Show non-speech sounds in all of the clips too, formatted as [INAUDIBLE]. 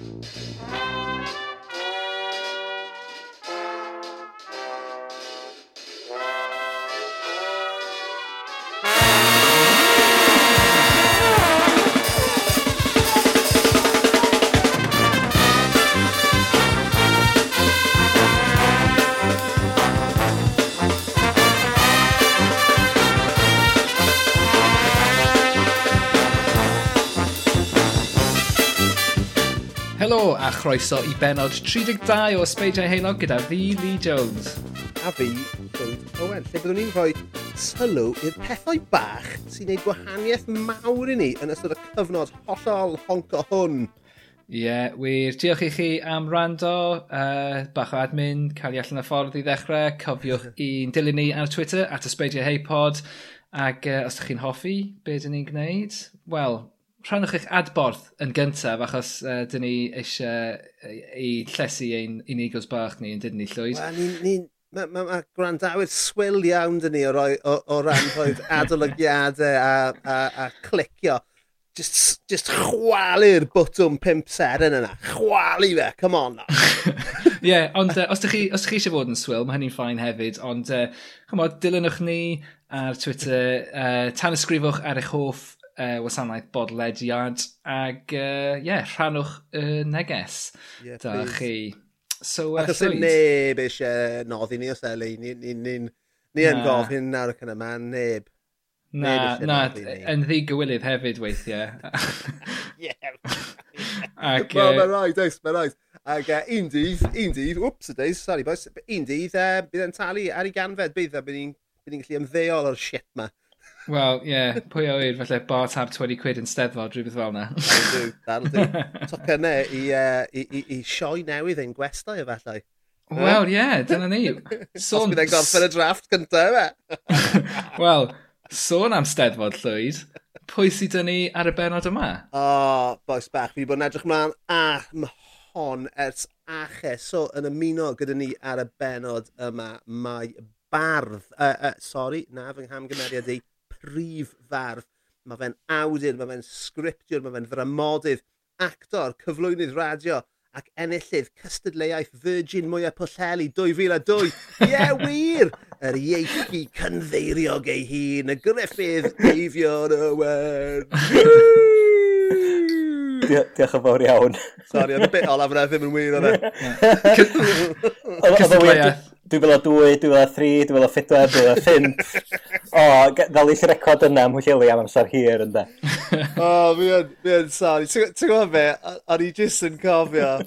Música chroeso i benod 32 o Ysbeidiau Heulog gyda fi, Lee Jones. A fi, Dwyd Owen. Lle byddwn ni'n rhoi sylw i'r pethau bach sy'n gwneud gwahaniaeth mawr i ni yn ystod y cyfnod hollol honco hwn. Ie, yeah, wir. Diolch i chi am rando. Uh, bach o admin, cael ei allan y ffordd i ddechrau. Cofiwch i'n dilyn ni ar Twitter, at ysbeidiau heipod. Ac uh, os ydych chi'n hoffi, be dyn ni'n gwneud? Wel, rhannwch eich adborth yn gyntaf, achos uh, dyn ni eisiau i llesu ein unigos bach ni yn dydyn ni llwyd. Wel, ni'n... Ni, Mae ma, ma gwrandawyr swil iawn dyn ni o, roi, o, o ran rhoi adolygiadau a, a, a clicio. Just, just chwalu'r bwtwm 5 seren yna. Chwalu fe, come on. [LAUGHS] Ie, yeah, ond uh, os ydych chi, os chi eisiau fod yn swil, mae hynny'n ffain hefyd. Ond, uh, chymod, dilynwch ni ar Twitter. Uh, tan ysgrifwch ar eich hoff uh, wasanaeth bodlediad ac uh, yeah, rhanwch y uh, neges yeah, da please. chi. So, uh, Ac neb eisiau noddi ni os eli, ni, ni, ni, ni yn gofyn nawr ac yna man, neb. Na, na, yn ddi gywilydd hefyd weithiau. [LAUGHS] yeah. Ac... Wel, mae'n rhaid, oes, mae'n rhaid. Ac uh, un dydd, un dydd, whoops, y days, sorry boys, un dydd, uh, bydd yn talu ar ei ganfed, bydd a bydd ni'n gallu ymddeol o'r shit ma. Wel, ie, yeah, pwy o wyr, falle bar tab 20 quid yn steddfod, rhywbeth fel yna. That'll do, that'll do. [LAUGHS] Tocynnau e, i, uh, i, i, i sioi newydd ein gwestai efallai. Wel, ie, yeah, dyna ni. Sôn... Os e'n gorffen y drafft cyntaf, e? [LAUGHS] Wel, sôn am steddfod llwyd, pwy sydd dyn ni ar y benod yma? O, oh, boes bach, fi bod yn edrych mlaen a hon ers ache. So, yn ymuno gyda ni ar y benod yma, mae bardd, uh, uh, sorry, na fy nghamgymeriad i, rif fardd. Mae fe'n awdur, mae fe'n sgriptiwr, mae fe'n ddramodydd, actor, cyflwynydd radio ac enillydd cystadleuaeth Virgin mwyaf pwllheli 2002. [LAUGHS] Ie, yeah, wir! Yr ieithi cynddeiriog ei hun, y griffydd Eifion Owen. Diolch yn fawr iawn. Sorry, oedd y bit olaf yna ddim yn wir o'n e. [LAUGHS] Cystadleuaeth. 2002, 2003, 2004, 2005. o, ddalill y record yna am hwyllili am amser hir ynda. o, mi yn, mi yn sori. Ti'n gwybod be, o'n i jyst yn cofio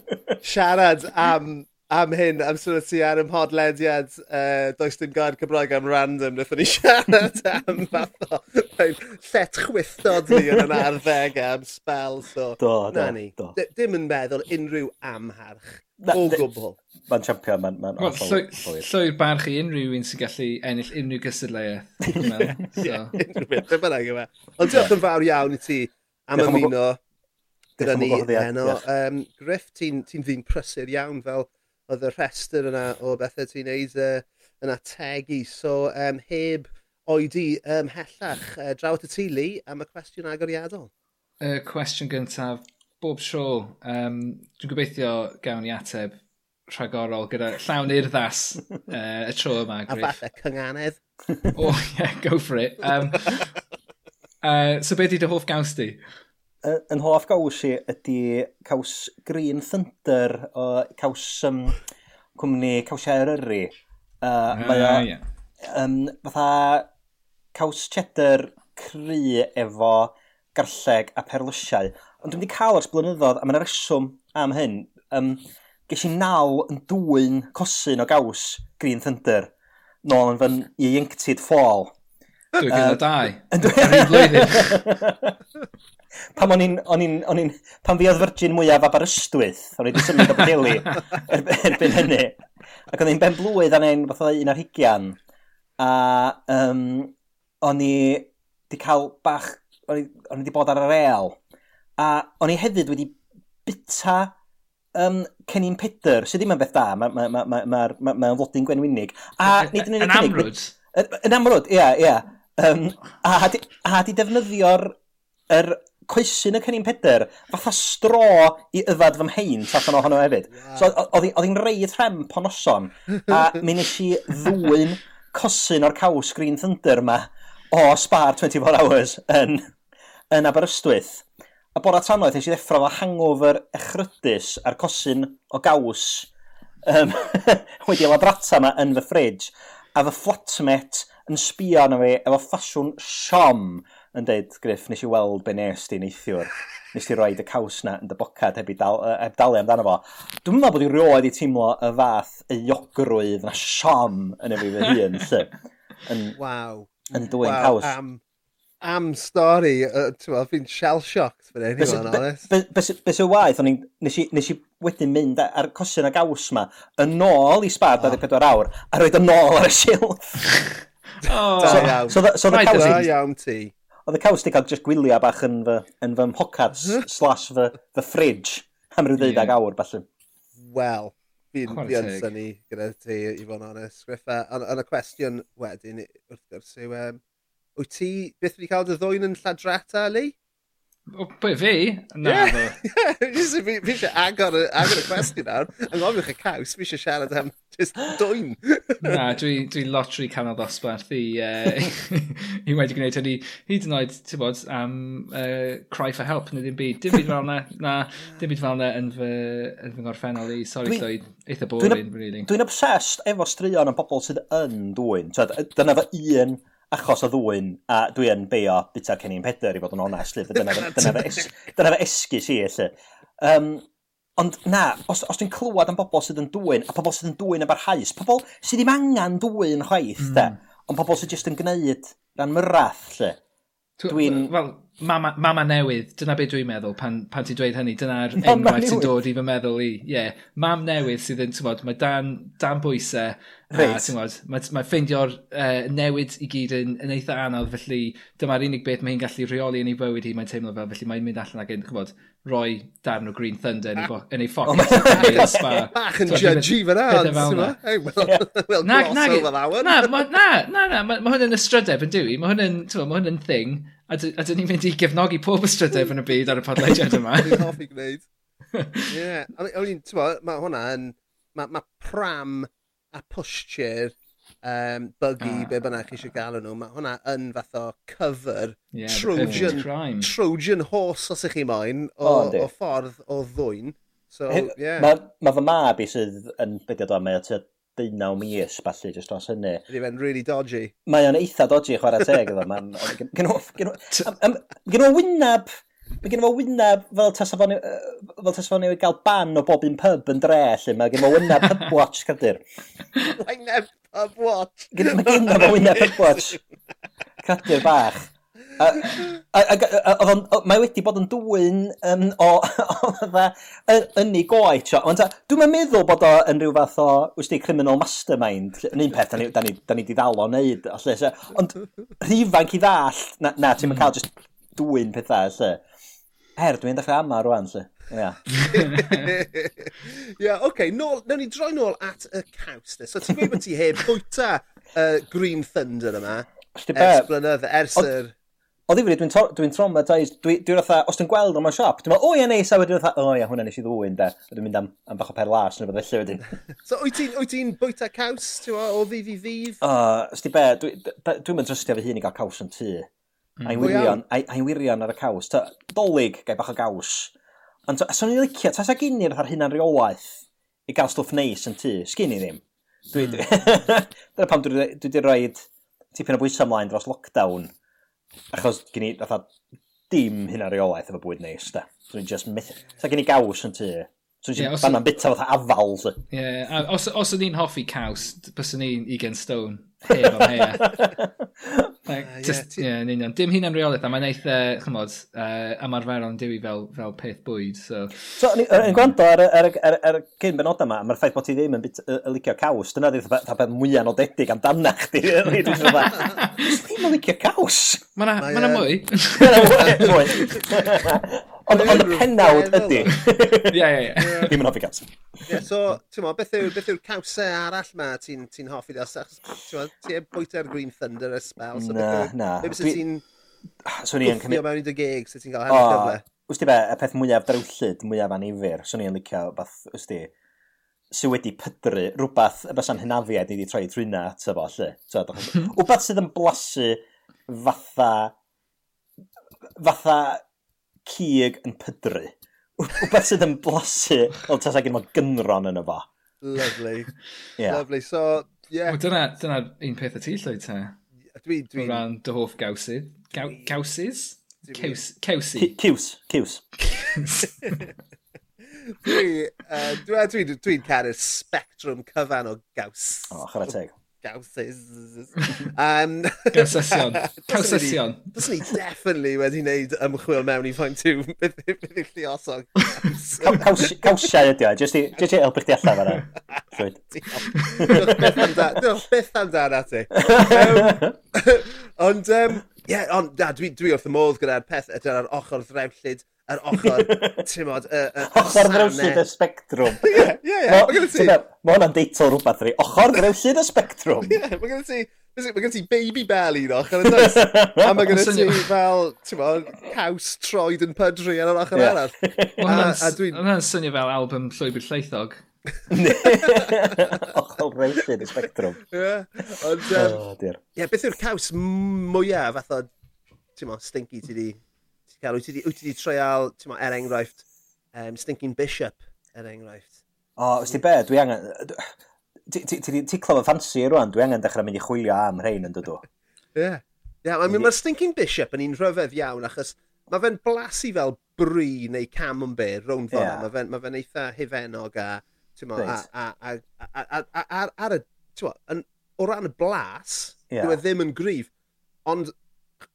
siarad am am hyn, am sôn ti ar ym mhodlediad uh, Does dim gair Cymraeg am random, nethon ni siarad am fath o llet chwithod ni yn yn arddeg am spel. So, do, do, na ni, do. dim yn meddwl unrhyw amharch O gwbl. Mae'n champion, mae'n ma well, hollol. Llwy'r barch i unrhyw un sy'n gallu ennill unrhyw gystadleuaeth. [LAUGHS] Unrhyw beth, beth bynnag yma. E. Ond diolch yn fawr iawn i ti am ymuno gyda ni heno. Um, Griff, ti'n ti ddyn prysur iawn fel oedd y rhestr yna o bethau ti'n neud uh, yna tegu. So, um, heb oedi ymhellach, um, uh, draw at y tu, Lee, am y cwestiwn agoriadol. Y cwestiwn gyntaf bob tro, um, dwi'n gobeithio gawn i ateb rhagorol gyda llawn urddas uh, [LAUGHS] y tro yma. Griff. A falle cynganedd. [LAUGHS] o, oh, yeah, go for it. Um, uh, so beth di dy hoff gaws di? Uh, yn hoff gaws i ydy caws Green Thunder o caws um, cwmni cawsiau'r Eryri. Uh, ah, mae o, yeah. um, fatha caws cheddar cry efo garlleg a perlysiau Ond dwi wedi cael ers blynyddoedd, a mae'n reswm am hyn. Um, ges i naw yn dwy'n cosyn o gaws Green Thunder nôl yn fy'n i ieinctid ffôl. Dwi'n gyda dau. Yr un blwyddyn. [LAUGHS] Pam o'n i'n, o'n i'n, o'n i'n, pam fi oedd Virgin mwyaf Aberystwyth, o'n i'n symud o bydeli [LAUGHS] erbyn hynny. Ac o'n i'n ben blwydd a'n ein, fatha un ar hugian. A um, o'n i wedi cael bach, o'n i wedi bod ar yr real a o'n i hefyd wedi bita um, Cennin Pedr, sydd ddim yn beth da, mae'n ma, ma, ma, ma, ma, ma flodyn gwenwynig. A, nid yn unig amrwyd? Yn amrwyd, ia, ia. Um, a, a di defnyddio'r er coesyn y Cennin Pedr fatha stro i yfad fy mhein allan ohono hefyd. Yeah. So oedd hi'n reid rhemp o noson a mi nes i ddwyn cosyn o'r caws Green Thunder yma o Spar 24 Hours yn, yn Aberystwyth a bora tanoeth eisiau ddeffro fo hangover echrydus a'r cosyn o gaws um, [LAUGHS] wedi labrata yma yn fy ffridge a fy flatmate yn sbio arno fi efo ffasiwn siom yn dweud, Griff, nes i weld be nes di neithiwr. Nes ti roed y caws na yn dy bocad heb, dal, heb dalu amdano fo. Dwi'n meddwl bod i rioed i teimlo y fath y iogrwydd na siom yn efo fy hun, lle. Yn, wow. Yn dwy'n wow, caws. Um, am stori, uh, fi'n shell-shocked fan hyn, i fod yn onest. Bes y waith, nes i, nes i wedyn mynd ar cosyn a gaws ma, yn ôl i spad oh. 24 awr, a roed yn ôl ar y silff. oh. so, iawn. So, so, so the cows... Da iawn ti. Oedd y caws di cael just gwylio bach yn fy, yn fy mhocad slash fy, fy fridge am ryw ddeudag yeah. awr, falle. Wel, fi'n fi yn syni gyda ti, i fod yn onest, Griffa. Ond y cwestiwn wedyn, wrth gwrs, yw... Um, wyt ti byth wedi cael dy ddwy'n yn lladrata, Lee? O, be fi? Na, yeah. [LAUGHS] fi. fi eisiau agor, agor y cwestiwn nawr. Yng ngofiwch y caws, fi eisiau siarad am just dwy'n. [LAUGHS] Na, dwi, dwi lotri canol ddosbarth i, uh, [LAUGHS] i wedi gwneud hynny. Hyd yn oed, ti'n bod, am uh, cry for help neu ddim byd. Dim byd fel na, na dim byd fel na yn fy, yn fy ngorffennol i. Sorry, dwi, Lloyd, eitha boring, dwi really. Dwi'n obsessed efo straeon am bobl sydd yn dwy'n. Dyna fy un achos o ddwyn, a dwi yn beio bita Cenyn peder i fod yn onest, lyd, dyna, [LAUGHS] dyna, fe, es, dyna fe esgus i, lle. Um, ond na, os, os dwi'n clywed am bobl sydd yn dwyn, a pobl sydd yn dwyn yn barhaus, pobl sydd ddim angen dwyn chwaith, mm. da, ond pobl sydd jyst yn gwneud rhan myrrath, lle. Dwi'n... Wel, mama, mama newydd, dyna beth dwi'n meddwl pan, pan ti'n dweud hynny, dyna'r enghraifft sy'n dod i fy meddwl i. Ie, yeah, mam newydd sydd yn, tywod, mae dan, dan bwysau, right. a bod, mae, mae ffeindio'r uh, newid i gyd yn, yn eitha anodd, felly dyma'r unig beth mae hi'n gallu rheoli yn ei bywyd hi, mae'n teimlo fel, felly mae'n mynd allan ag yn, chybod, roi darn o Green Thunder ah. yn ei ffoc. [LAUGHS] Bach yn judgy fyna. Wel, [LAUGHS] na, na, na, na, mae hwn yn ystrydeb yn dwi. Mae hwn yn thing. A dyn ni'n mynd i gefnogi pob ystrydeb yn y byd ar y podlediad yma. Dwi'n hoffi gwneud. [LAUGHS] Ie. O'n i'n, ti'n bod, mae hwnna yn... Mae ma pram a pushchair um, buggy, ah. be bynnag chi eisiau gael nhw, mae hwnna yn fath o cover yeah, Trojan, Trojan horse os ych chi moyn o, oh, o ffordd o ddwyn. So, yeah. Mae ma fy mab i sydd yn bygyd o mae o deunaw mis, falle, jyst dros hynny. Ydy fe'n really dodgy. Mae o'n eitha dodgy chwarae teg, efo. Gen o'n wynab, mae gen o'n wynab fel tas o'n i gael ban o bob un pub yn dre, lle mae gen o'n [LAUGHS] wynab pub watch, cadir. Wynab pub watch? [LAUGHS] Mae gen o'n wynab pub watch. Cadir bach. Mae wedi bod yn dwy'n um, o, [LAUGHS] o ynni goi. Dwi'n meddwl bod o yn rhyw fath o, wysdi, criminal mastermind. Yn un peth, da ni, da ni, da ni di ddal o wneud. Ond rhifan i ddall, na, na ti'n mm. cael just dwy'n pethau, lle. Er, dwi'n dechrau ama rwan, lle. Ie. [LAUGHS] Ie, oce. Nawr ni droi nôl at y caws. So ti'n gweud bod ti heb bwyta uh, Green Thunder yma? Ers blynydde, ers yr o ddifri, dwi'n dwi traumatised, dwi'n dwi fatha, os dwi'n gweld o'n siop, dwi'n meddwl, o ie neis, a wedyn fatha, o ie, hwnna nes i ddwyn, de. Dwi'n mynd am, am bach o per las, neu bydde felly wedyn. [LAUGHS] so, wyt ti'n ti, ti bwyta caws, ti'n o, o ddydd i ddydd? O, uh, be, dwi'n dwi, dwi mynd drystio fy hun i gael caws yn tŷ. Mm. A'n wirion, a'n wirion ar y caws. Ta, dolig, gai bach o gaws. Ond swn i'n licio, tas ag unir ar hynna'n reolaeth i gael stwff neis yn tŷ. Sgyn i ddim. Dwi, dwi, hmm. [LAUGHS] Dyna pam dwi wedi rhoi tipyn o bwysau ymlaen dros lockdown. Achos gen i, fatha, dim hynna reolaeth efo bwyd neis, da. So ni'n just myth... Sa gen i gaws yn tu. So ni'n yeah, banna'n bita fatha afal, da. Ie, yeah, os, os o'n i'n hoffi caws, bys o'n i'n stone. Heb am hea. [LAUGHS] Like, just, yeah, yn union. Dim hunan reolaeth, a mae'n eitha, uh, chymod, uh, ymarferon diwy fel, fel peth bwyd. So, so yn um, gwrando ar, ar, ar, ar, cyn benod yma, mae'r ffaith bod ti ddim yn bit, y licio caws, dyna ddim dda beth mwyaf nodedig amdana chdi. [LAUGHS] Dwi'n ddim yn licio caws. Mae'na ma mwy. Mae'na mwy. [LAUGHS] Ond y penawd ydy. Ie, ie, ie. Ddim yn hoffi caws. Ie, so, ti'n mo, beth yw'r yw cawsau arall ma ti'n ti hoffi? Ti'n ti bwyta'r Green Thunder ysbel? So na, na. Beth sy'n ti'n... Swn i'n cymryd... mewn i dy gig, sy'n ti'n cael hanner gyfle? Wst ti be, y peth mwyaf drawllyd, mwyaf anifir, swn i'n licio, bath, wst ti, sydd wedi pydru, rhywbeth y bysa'n hynafiad i wedi troi trwyna, ty fo, lle. Mhm. Wbeth sydd yn blasu fatha, fatha cig yn pydru. Wbeth sydd yn blasu, ond tas ag un gynron yn efo. Lovely. yeah. Lovely. So, yeah. Well, dyna, dyna un peth y ti, llwyd te. Dwi, dwi... O ran dy hoff gawsydd. Gaw, gawsydd? Cewsi. Cews. Cews. Dwi, uh, dwi, dwi, dwi caru'r spectrum cyfan o gaws. O, oh, chwarae teg. Gawses. Um, Gawsesion. Gawsesion. Dyswn ni definitely wedi wneud ymchwil mewn i ffaint [LAUGHS] yw beth yw'r lluosog. Gawsiau ydi o, jyst i helpu chdi allan fan'na. [LAUGHS] Diolch beth amdana ti. [LAUGHS] Ond, um, Ie, yeah, ond da, dwi, dwi wrth y modd gyda'r peth ydy'r ochr ddrewllyd, yr ochr, ti'n modd, y Ochr ddrewllyd y spectrwm. Ie, ie, ie. Mae hwnna'n deitl rhywbeth rhi. Ochr ddrewllyd y spectrwm. Ie, mae gen ti... Mae gen ti baby bell un ochr yn does. [LAUGHS] A mae gen ti fel, ti'n modd, caws troed yn pydru ar yr ochr arall. Mae hwnna'n swnio fel album Llwybr Lleithog. [LAUGHS] Ochel rewllid y spectrwm. Ie. Ond, um, oh, dear. Ie, beth yw'r caws mwyaf fath o, ti'n mo, stinky ti di, ti cael, wyt ti di, wyt ti di treial, ti'n mo, er enghraifft, um, stinking bishop, er enghraifft. O, os ti be, dwi angen, ti ti- Ti ti clywed ffansi rwan, dwi angen dechrau mynd i chwilio am rhain yn dydw. Ie. Ie, yeah, mae'r stinking bishop yn un rhyfedd iawn, achos mae fe'n blasu fel bri neu camembert rownd fel yeah. mae fe'n ma fe eitha hifennog a Right. A, a, a, a, a, a, a, ar y, ti'n yn, o ran y blas, yeah. dyw e ddim yn gryf, Ond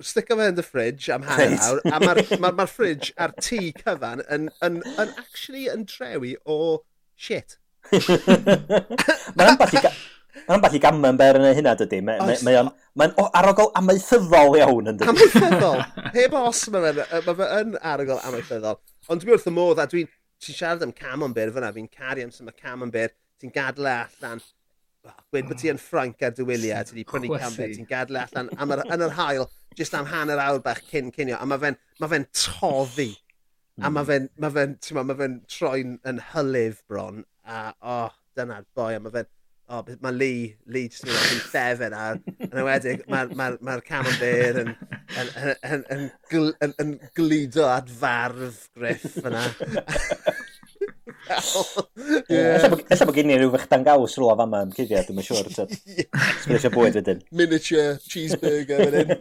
stick fe yn the fridge am hanner right. awr, a mae'r ma, ma fridge a'r tŷ cyfan yn, yn, yn, yn actually yn trewi o shit. Mae'n balli... Mae'n balli gamma yn ber yn hynna dydy. Mae'n ma, ma, ma, ma arogol amaethyddol iawn yn dydy. Amaethyddol. Heb os mae fe, ma fe yn arogol amaethyddol. Ond dwi wrth y modd a dwi'n ti'n siarad am camembert fyna, fi'n caru am sy'n camembert, ti'n gadle allan, gweud bod ti yn Ffranc ar dy wyliau, ti wedi prynu camembert, ti'n gadle allan am yr, yn yr hael, jyst am hanner awr bach cyn cynio, a mae fe'n ma fe toddi. A mae hmm. fe'n ma fe, ma fe troi'n yn hylif bron, a oh, dyna'r boi, a mae fe'n o, oh, mae Lee, Lee jyst yn mynd i'n llefen a yn ywedig mae'r ma, ma, ma camembert yn, yn, yn, yn, gl, yn, yn glido at farf griff yna. Ella bod gen i rhyw fychdan gaws rôl am yma yn cuddio, dwi'n siŵr. Sbyn eisiau bwyd wedyn. Miniature cheeseburger wedyn.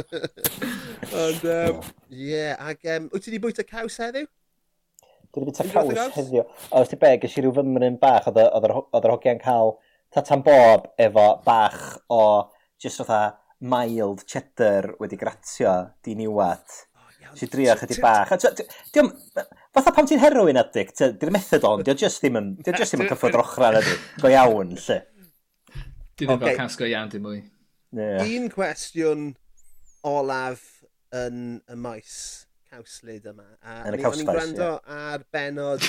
[LAUGHS] Ond, um, yeah, ac um, wyt ti wedi bwyta caws heddiw? Dwi wedi bita caws heddiw. O, ti be, gysi rhyw fymryn bach, oedd yr hogiau'n cael tatan bob efo bach o just fatha mild cheddar wedi gratio di niwad. Si drio chydig bach. Diolch, fatha pam ti'n heroin addict, di'r methadon, diolch just ddim yn, diolch just ddim yn cyffwrdd ochra ydy. go iawn, lle. Di ddim fel casgo iawn dim mwy. Un cwestiwn olaf yn y maes cawslyd yma. A yn y cawsfais, ie. gwrando ar benod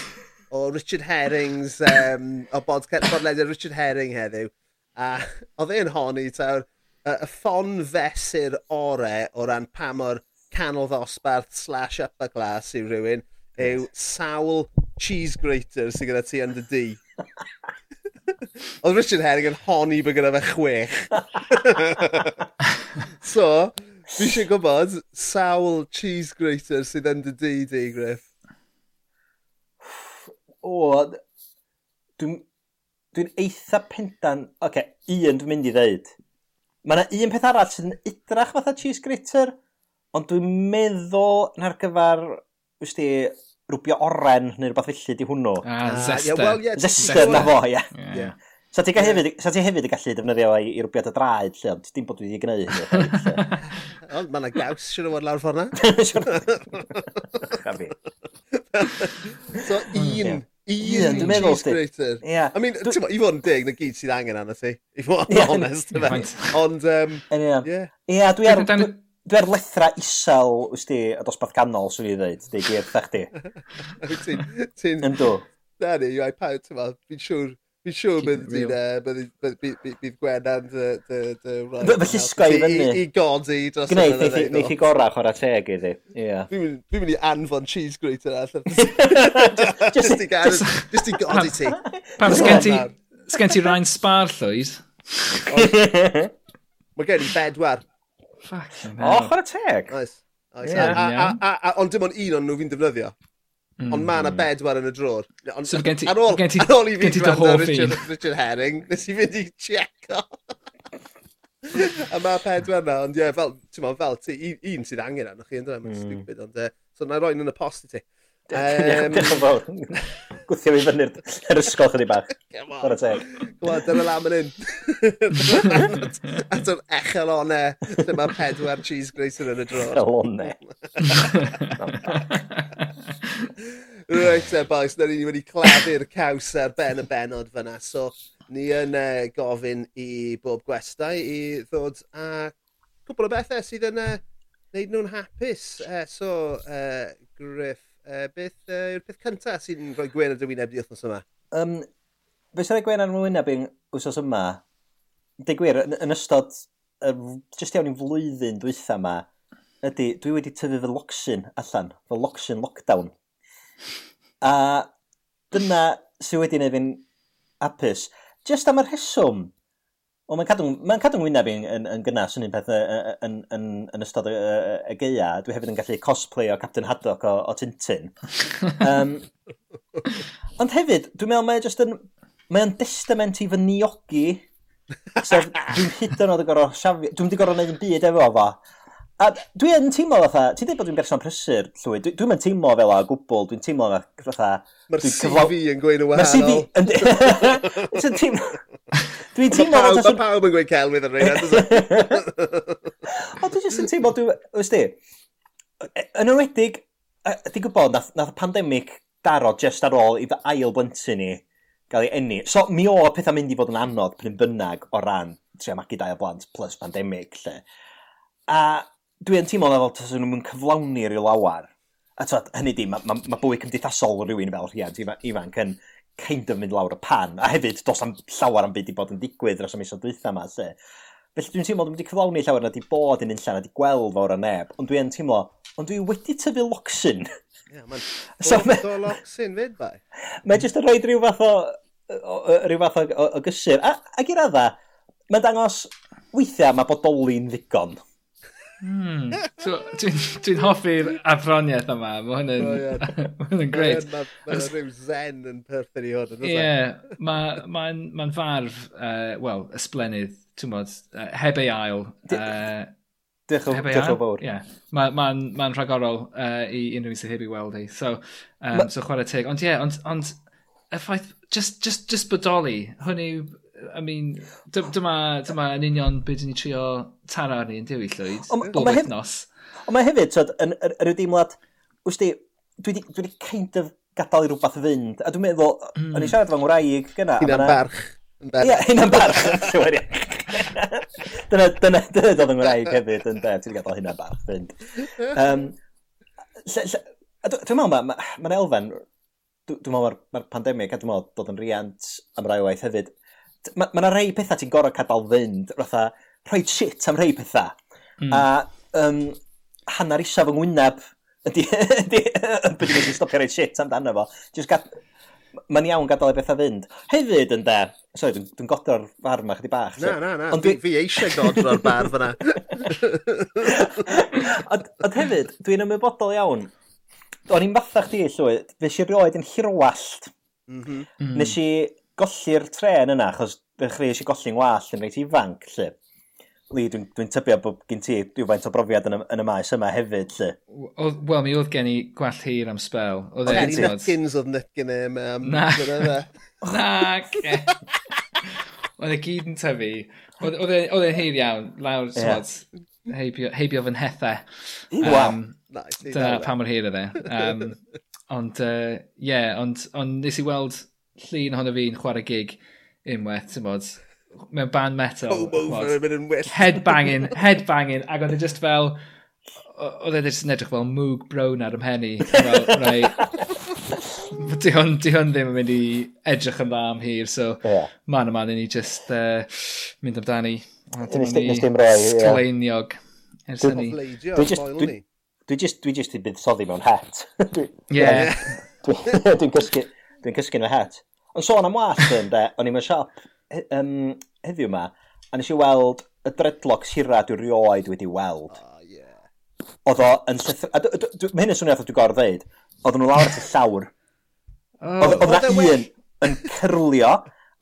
o Richard Herring's, um, o bodca- bodlediad Richard Herring heddiw. A [LAUGHS] oedd e'n honni tawr, y y ffon fesur ore o ran pa mor canol ddosbarth slash upper class yw rhywun yw sawl cheese grater sydd gyda ti yn dy di. Oedd Richard Herring yn honni bod gyda fe chwech. [LAUGHS] so, Fi eisiau gwybod sawl cheese grater sydd yn dy di, di, Griff. O, dwi'n dwi eitha pendan... Oce, okay, un dwi'n mynd i ddeud. Mae yna un peth arall sydd yn idrach fatha cheese grater, ond dwi'n meddwl na'r gyfer, wysd ti, rwbio oren neu rhywbeth felly di hwnnw. Ah, ah zester. Yeah, well, yeah, zester, zester, na fo, ie. Yeah. Yeah. Sa ti, hefyd, sa ti hefyd yn gallu defnyddio i, i rwbiad y draed, lle, ond dim bod wedi gwneud hynny. [LAUGHS] ond mae yna gaws siwr o fod lawr ffordd na. [LAUGHS] Chafi. [LAUGHS] so, mm, un, un cheese grater. Yeah. I mean, ti'n i fod yn dig, na gyd sydd angen anna ti. I fod yn yeah. honest. Ond, um, Ie, Yeah, dwi ar... Dwi ar lethra isel, wys ti, y dosbarth canol, swn i ddweud, di gyd, chdi. Ti'n... Yndw. Dani, yw ai pawb, ti'n fi'n siŵr, Fi'n siŵr e, bydd bydd Gwennan dy Fy llusgau i fyny. I godi dros y Gwneud, ei Neith i gorau chwarae teg iddi. Fi'n mynd i anfon cheese grater allan. [LAUGHS] Just i godi ti. Pam sgen ti rhain spar llwyd? Mae gen i bedwar. Fuck. O, chwarae teg. Oes. Ond dim ond un o'n nhw fi'n defnyddio. Ond mae yna mm. bedwar yn y drôr. Ond so, gen ti, ar, ôl, gen ti, ar ôl i fi gwrando Richard, Richard Herring, nes i fynd i checo. a mae pedwar na, ond ie, yeah, fel, ti'n fel ti, un sydd angen arnoch chi, ynddo, e? mae'n mm. stupid, ond, uh, so na roi'n yn y post i ti. Um, Diolch yn fawr. Gwthio fi fyny'r er ysgol chyddi bach. Gwrdd teg. Wel, dyna lam yn un. At yr echelonau lle mae pedwar cheese grater yn y dro. Echelonau. Reit, e, boys, na ni wedi claddu'r caws ar ben y benod fyna. So, ni yn uh, gofyn i bob gwestai i ddod a cwbl o bethau sydd yn uh, neud nhw'n hapus. Uh, so, uh, Griff, Uh, beth uh, yw'r peth cyntaf sy'n rhoi gwen ar dy wyneb di wythnos yma? Um, Fe sy'n rhoi gwen ar wyneb i'n wythnos yma? Deu gwir, yn, yn ystod, uh, jyst iawn i'n flwyddyn dwytha yma, ydy, dwi wedi tyfu fy locsyn allan, fy locsyn lockdown. A dyna sydd wedi gwneud fi'n apus. Just am y rheswm, Ond mae'n cadw, mae cadw ngwyneb i'n yn, yn gynnas yn un peth yn, yn, yn, yn ystod y, y geia. Dwi hefyd yn gallu cosplay o Captain Haddock o, o Tintin. [LAUGHS] um, ond hefyd, dwi'n meddwl mae e just yn... Mae'n destament i fy niogi. Sef, dwi'n hyd yn oed yn gorau siafio... Dwi'n di gorau gwneud yn byd efo fo. A dwi yn teimlo fatha, ti dweud bod dwi'n berson prysur, llwy, dwi'n dwi, dwi teimlo fel o gwbl, dwi'n teimlo fatha... Mae'r CV cyflaw... yn gweud yn wahanol. Mae'r CV yn... Dwi'n teimlo... Dwi'n teimlo... Mae pawb, pawb yn gweud celwydd yn rhaid. O, dwi'n just yn teimlo, dwi'n... Ys di, yn enwedig, di gwybod, nath, nath y pandemig daro just ar ôl i fy ail blentyn ni gael ei enni. So, mi o pethau mynd i fod yn anodd pryn bynnag o ran trio magu dau o blant plus pandemig, lle. A dwi yn teimlo fel tas nhw'n cyflawni ryw lawar. A tyd, hynny di, mae ma, ma bywyd cymdeithasol rhywun fel rhiad ifanc yn kind of mynd lawr y pan, a hefyd dos am llawer am byd i bod yn digwydd dros y misoedd dwytha yma, lle. Felly dwi'n teimlo, dwi'n wedi cyflawni llawer na di bod yn unlla, na di gweld fawr o neb, ond dwi'n teimlo, ond dwi wedi tyfu locsyn. Ie, yeah, mae'n [LAUGHS] so, o locsyn fyd, bai. Mae jyst yn rhoi rhyw fath o, rhyw fath o, o, o gysur. A, ac i radda, mae'n dangos, weithiau mae bodoli'n ddigon. Hmm. So, Dwi'n dwi hoffi'r afroniaeth yma, mae hynny'n oh, yeah. hyn greit. Mae ma, [LAUGHS] ma rhyw zen yn perthyn i hwn. E? Ie, yeah, mae'n ma ma farf, uh, wel, ysblenydd, ti'n bod, uh, heb ei ail. Uh, Diolch yn fawr. Ie, mae'n ma, ma rhagorol uh, i unrhyw un sydd heb ei weld ei. So, um, ma... so chwarae teg. Ond ie, yeah, ond, ond y ffaith, just, just, just bodoli, hwn yw, I mean, dyma, dyma yn union beth ni trio taro arni yn dywi llwyd, bob wythnos. Ond mae hefyd, tyd, yn yr yw deimlad, di, dwi wedi kind of gadael i rhywbeth fynd, a dwi'n meddwl, mm. o'n i siarad fy ngwraig gyna. Hynna'n barch. Ie, hynna'n barch. [LAUGHS] [LAUGHS] Dyna, dyna, dyna doedd yn ngwraig hefyd, yn de, ti'n gadael hynna'n barch fynd. Um, Dwi'n meddwl, mae'n ma, ma elfen, dwi'n meddwl mae'r pandemig, a dwi'n meddwl dod yn riant am rai waith hefyd, mae yna rei pethau ti'n gorau cadael fynd, fatha, rhoi shit am rhai pethau. Mm. A um, hanner isaf yng ngwyneb ydy, ydy, ydy, ydy stopio rhoi shit amdano fo. Just gad, mae'n iawn gadael y bethau fynd. Hefyd yn de, sorry, dwi'n dwi godro'r bar yma chydig bach. Na, na, na, ond dwi... fi eisiau godro'r bar fyna. [LAUGHS] ond, ond hefyd, dwi'n ymwybodol iawn. O'n i'n fatha chdi, llwy, fe si rioed yn hirwallt. Mm -hmm. Nes i golli'r tren yna, achos dechrau eisiau golli'n wallt yn reit ifanc, lle. Lee, dwi'n dwi tybio bod gen ti rhywfaint o brofiad yn y, yn y maes yma hefyd, lle. Wel, mi oedd gen i gwall hir am spel. Oedd e gen i Nutkins oedd Nutkin e, mam. Na. [LAUGHS] Na, Oedd e gyd yn tyfu. Oedd e'n e, e heir iawn, lawr, yeah. heibio, heibio fy nhethe. Wow. Nice, dyna pa mor hir oedd e. Um, ond, ie, uh, yeah, ond, ond nes i weld llun ohono fi'n chwarae gig unwaith, ti'n bod, mewn band metal. Home Hobo yn mynd yn wyllt. Headbanging, headbanging, ac oedd e just fel, oedd e just yn edrych fel mwg brown ar ymhenni. Fel, rai, di hwn, di hwn ddim yn mynd i edrych yn dda am hir, so yeah. man o man i ni just uh, mynd amdani. Nes dim roi, ie. Sgleiniog. Ers hynny. Dwi just, [LAUGHS] dwi, dwi just, dwi just i buddsoddi mewn het. Ie. Dwi'n cysgu, dwi'n cysgu yn y het. Ond sôn am wasg yn de, o'n i'n siop he, um, heddiw yma, a nes i weld y dreadlocks hira dwi rioed wedi weld. Oh, yeah. Oedd o yn llythyr... Mae hyn yn swnio dwi'n gorau ddeud. Oedd nhw lawr at y llawr. Oedd oh, na un yn cyrlio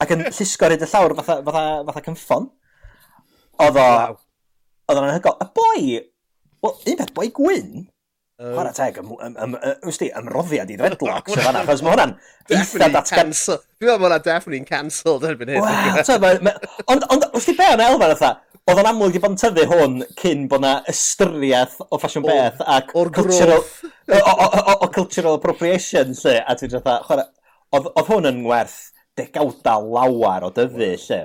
ac yn llusgo ryd y llawr fatha, fatha, fatha cymffon. Oedd o... Oedd o'n anhygol. Y boi... Wel, un peth, boi gwyn Um, Chwarae teg, ym, ym, ym, ym, di, ymroddiad i ddredlock sy'n fanna, achos mae hwnna'n [LAUGHS] eitha datgan... Dwi'n meddwl hwnna definitely'n cancelled erbyn hyn. Wel, ond, ond, wsti be o'n elfen oedd oedd o'n amlwg i bod yn tyfu hwn cyn bod na ystyriaeth o ffasiwn beth ac o'r cultural, o, o, cultural appropriation, lle, a ti'n dweud, oedd oedd hwn yn werth degawda lawar o dyfu, lle.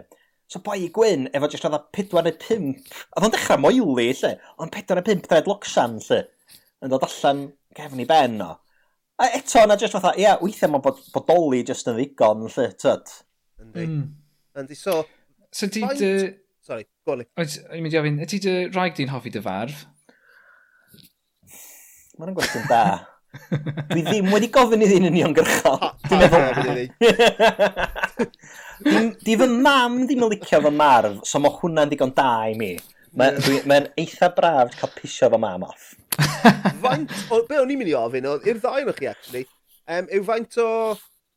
So boi i gwyn, efo jyst oedd 4 neu 5, oedd o'n dechrau moeli, lle, ond 4 neu 5 dred locsan, lle yn dod allan gefn i ben o. A eto, na jyst fatha, ia, weithiau mae bod, bodoli jyst yn ddigon, lle, tyd. Yndi. Mm. Yndi, so... So ti dy... Sorry, goli. O'n i'n mynd i ofyn, ydy dy rhaeg di'n hoffi dy farf? Mae'n gwestiwn da. Dwi ddim wedi gofyn i ddyn yn uniongyrchol. Dwi'n meddwl. Di [LAUGHS] fy mam ddim yn licio fy marf, so mae hwnna'n digon da i mi. Mae'n ma eitha braf cael pisio fy mam off. [LAUGHS] faint o, be o'n i'n mynd i ofyn, i'r ddau o'ch chi actually, um, yw faint o,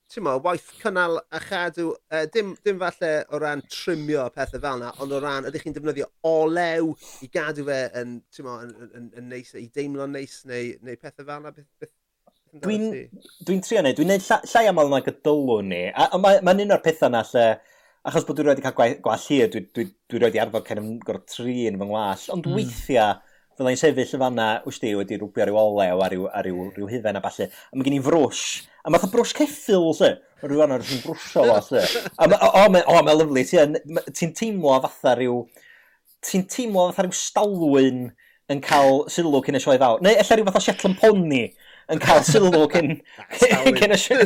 ti'n mo, waith cynnal a chadw, uh, dim, dim falle o ran trimio pethau fel yna, ond o ran, ydych chi'n defnyddio olew i gadw fe yn, ti'n mo, yn, yn, yn, yn neis, i deimlo'n neis, neu, neu pethau fel yna, beth, beth Dwi'n dwi, dwi trio neud, dwi'n neud lla, llai aml na gydylwn ni, a, a mae'n ma un o'r pethau na lle, achos bod dwi wedi cael gwall hir, dwi, dwi, dwi wedi arfer cael gorau trin fy ngwall, ond mm. weithiau Fyddai'n sefyll yn fanna, wst di, wedi rwbio ryw olew a ryw, a ryw, ryw hufen a falle. A mae gen i frwsh, a math o brwsh ceffil, lle. Mae Rwy'n fanna rwy'n brwsio fo, lle. A ma, o, o, o, mae'n lyflu. Ti'n ti teimlo fatha ryw... Ti'n teimlo fatha ryw stalwyn yn cael sylw cyn y sioe fawr. Neu efallai ryw fatha Shetland Pony yn cael sylw cyn cyn y sioe.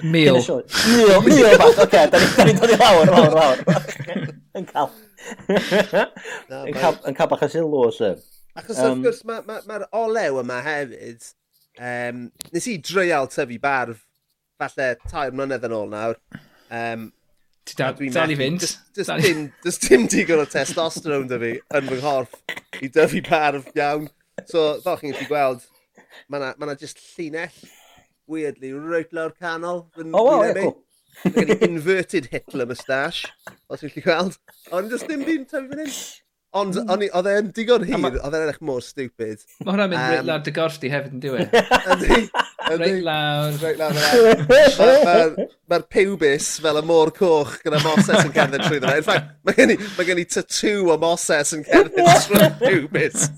Mil. Mil, mil bach, oce, da ni'n dod i lawr, lawr, lawr. [LAUGHS] yn cael... [LAUGHS] yn cael, yn cael bach o sylw, sir. Achos um, wrth gwrs, mae'r ma, ma, olew yma hefyd, um, nes i dreial tyfu barf, falle tair mlynedd yn ôl nawr. Um, Ti da, dal i fynd. Does dim, does dim digon o testosterone da fi yn fy nghorff i dyfu barf iawn. So, fel chi'n gallu gweld, mae yna ma, just llinell weirdly, reit lawr canol. Fy, o, wow, yeah, cool. Gen i inverted Hitler moustache, os ydych chi'n gweld. Ond just ddim ddim tyfu fan hyn. Ond hmm. oedd e'n digon hir, oedd e'n edrych mor stupid. Mae hwnna'n mynd um, reit lawr dy gorff di hefyd yn e? diwy. Ydy. Reit lawr. Reit lawr. Mae'r pubis fel y môr coch gyda Moses yn cerdded trwy ddyn. In fact, mae gen i, ma gen i tattoo o Moses yn cerdded [LAUGHS] trwy pubis.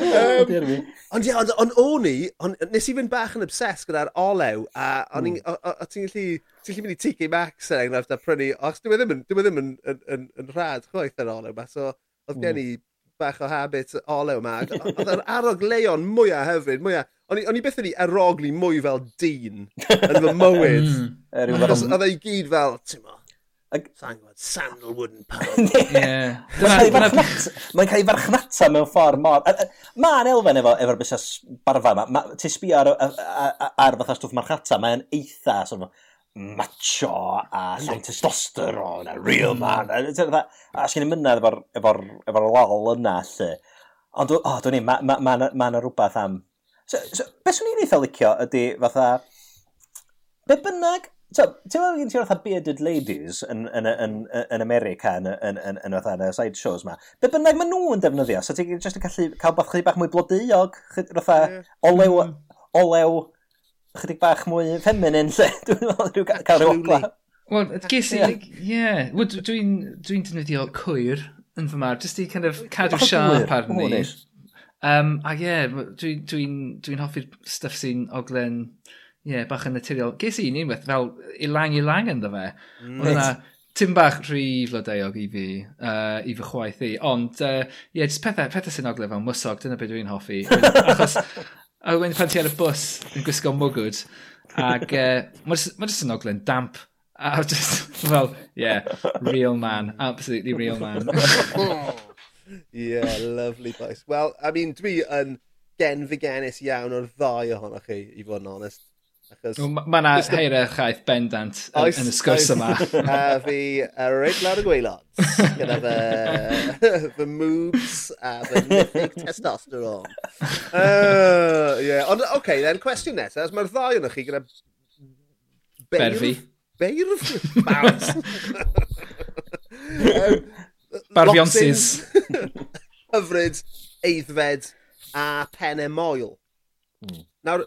um, Ond ie, ond on, o'n i, on, nes i fynd bach yn obses gyda'r olew, a o'n i'n, hmm. ti'n gallu, ti'n gallu mynd i TK Maxx er enghraifft a prynu, os dwi e ddim yn, dwi e ddim yn, yn, yn, yn rhad chwaith yr olew, ma, so oedd gen hmm. i bach o habit olew ma, oedd yr arog leon mwyaf hyfryd, mwyaf, o'n i, on i beth wedi erogli mwy fel dyn yn fy [LAUGHS] mywyd. Hmm. Er oedd e i gyd fel, ti'n mo, Ag... Sa'n gwybod, sandalwood and pound. yeah. Mae'n cael ei farchnata mewn ffordd mor. Mae'n elfen efo, efo'r busnes barfa yma. Ma, ti sbio ar, ar, ar, ar fatha stwff marchnata, mae'n eitha sort of, macho a llawn testosteron a real man. A, a sgen i mynydd efo'r efo, efo lol yna, lle. Ond, o, oh, dwi'n ni, mae ma, ma, ma, ma rhywbeth am... So, so, beth swn i'n eitha licio ydy fatha... Be bynnag So, Ti'n meddwl gen ti fatha bearded ladies yn, yn, yn, yn America yn, yn, yn, yn, yn y side shows ma. Be bynnag maen nhw yn defnyddio, so ti'n just yn gallu cael bach chydig bach mwy blodeuog, fatha olew, hmm. olew, chydig bach mwy feminine, lle [LAUGHS] dwi'n meddwl cael rhyw ogla. Wel, ges i, ie, dwi'n defnyddio cwyr yn fy mar, jyst i kind of cadw siarp arni. Um, a ie, yeah, dwi'n dwi, dwi hoffi'r stuff sy'n oglen ie, yeah, bach yn naturiol. Ges i un unwaith fel ilang ilang ynddo fe. Mm. Oedd yna tim bach rhy flodeuog i fi, uh, i fy chwaith i. Ond, ie, uh, yeah, jyst pethau, pethau sy'n ogle fel mwsog, dyna beth dwi'n hoffi. [LAUGHS] Achos, a wedyn pan ti ar y bus, yn gwisgo mwgwd, ac uh, mae jyst, yn ogle'n damp. A [LAUGHS] just, well, yeah, real man, absolutely real man. [LAUGHS] yeah, lovely boys. Well, I mean, dwi yn genfigenus iawn o'r ddau ohonoch chi, i fod yn onest. Achos... Mae yna heirau chaeth bendant oes, yn y sgwrs yma. [LAUGHS] a fi a reit lawr y gweilod. Gyda fy, [LAUGHS] fy moobs a fy mythic testosteron. Uh, yeah. Ond, oce, okay, then, cwestiwn nesaf. Mae'r ddau yn chi gyda... Berfi. Beirf? [LAUGHS] Bars. um, Barfionsys. Hyfryd, eiddfed a penne moel. Mm. Nawr,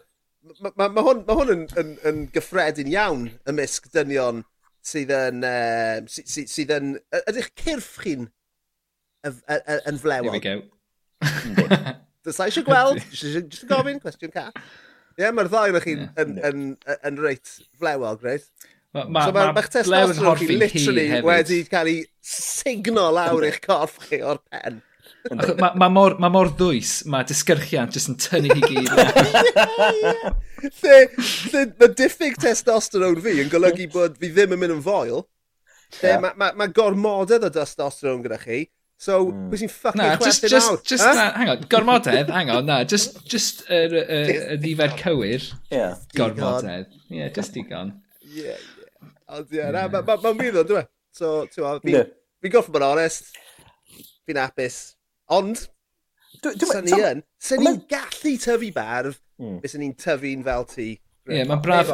mae ma, ma hwn, ma hwn yn, yn, yn gyffredin iawn ymysg dynion sydd yn... Uh, sy, sy, sydd yn ydych cyrff chi'n yn flewog? Here we go. Dysa eisiau gweld, Just yn gofyn, cwestiwn ca. Ie, yeah, mae'r ddau o'ch chi'n yeah. yn, yn, yn, yn reit flewog, reit? Ma, ma, so mae'r ma testosteron chi literally wedi cael ei signo lawr eich corff chi o'r pen. Mae ma mor, ma mor ddwys, mae disgyrchiant jyst yn tynnu hi gyd. [LAUGHS] Lle, lle, mae diffyg testosterone fi yn golygu bod fi ddim yn mynd yn foel. Lle, yeah. mae ma, ma gormodedd o testosterone gyda chi. So, mm. pwy sy'n ffucking nah, chwerthin just, awr? Just, huh? na, hang on, gormodedd, hang on, na, just, just y er, er, er, nifer cywir. Yeah. Gormodedd. Yeah, just digon. Yeah, yeah. Ond ie, na, mae'n mynd o'n dwi'n. So, ti'n fi, yeah. fi goffi bod onest, fi'n apus, Ond, sy'n ni yn. sy'n ni'n gallu tyfu barf, mm. bys ni'n tyfu'n fel ti. Ie, yeah, mae braf,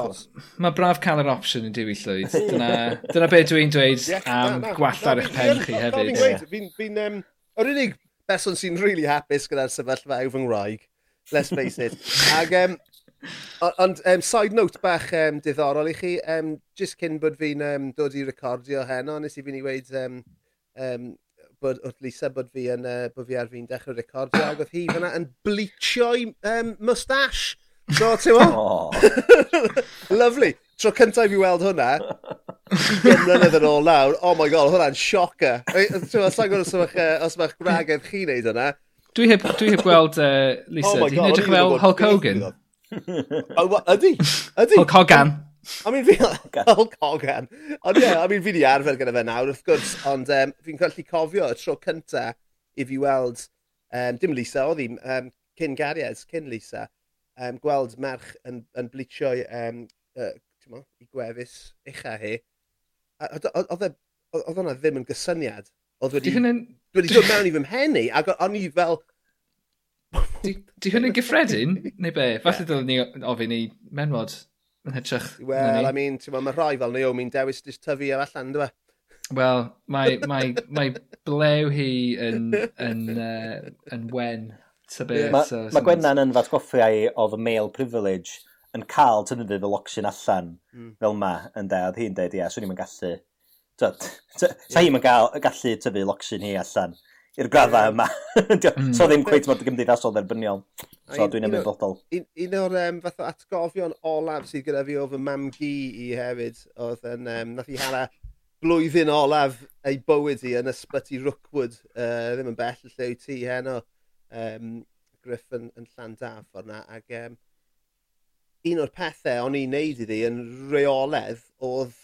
ma braf cael yr opsiwn yn diwy llwyd. [LAUGHS] Dyna, dyna beth dwi'n dweud am gwalla ar eich pen chi hefyd. Fi'n, um, yr unig person sy'n really hapus gyda'r sefyllfa yw fy ngwraig. Let's face it. [LAUGHS] Ag, um, ond um, side note bach um, diddorol i chi, um, just cyn bod fi'n um, dod i recordio heno, nes i fi'n i weid um, um, bod wrth Lisa bod fi yn, uh, bod fi ar fi'n dechrau recordio, ac oedd hi fyna yn bleachio'i um, mustache. So, ti'n o? Lovely. [LAUGHS] Oh. [LAUGHS] Tro cyntaf i fi weld hwnna, mlynedd yn ôl nawr, oh my god, hwnna'n sioca. Ti'n o, sa'n gwybod os mae'ch gwragedd chi wneud hwnna. Dwi heb, dwi heb gweld uh, Lisa, oh ti'n edrych fel Hulk Hogan? Ydy, oh, ydy. Hulk Hogan. I mean, fi... [LAUGHS] Fel Hogan. Ond ie, yeah, I mean, fi di arfer gyda fe nawr, wrth gwrs, ond um, fi'n gallu cofio y tro cynta i fi weld, um, dim Lisa, oedd hi, um, cyn gariad, cyn Lisa, um, gweld merch yn, yn blitio um, uh, mo, i gwefus ucha hi. E, oedd hwnna ddim yn gysyniad. Oedd wedi... Dwi wedi dod mewn i fy mhenni, ac o'n i fel, Di, di hwn yn gyffredin, neu be? Falle yeah. dylwn ni ofyn i menwod Yn hytrach... Wel, I mean, ti'n mae rhai fel Naomi'n dewis jyst tyfu ar allan, dwi? E? Wel, mae, [LAUGHS] mae, mae blew hi yn, yn, uh, yn wen. Yeah. Mae so, ma Gwennan yn fatgoffiau o the male privilege yn cael tynnydd y locsyn allan mm. fel ma, yn de, oedd hi'n deud, ia, swn i'n gallu... Sa hi'n gallu tyfu locsyn hi allan i'r gradda yma. [LAUGHS] Mm. so ddim cweith mor gymdeithasol dderbyniol. So dwi'n ymwybodol. Un, un o'r um, fath o atgofion olaf sydd gyda fi o fy mam gi i hefyd, oedd yn, um, nath i hala blwyddyn olaf ei bywyd i yn ysbyty Rookwood, uh, ddim yn bell lle i ti heno, um, Griff yn, yn llan daf forna, ac um, un o'r pethau o'n i'n neud iddi yn reoledd oedd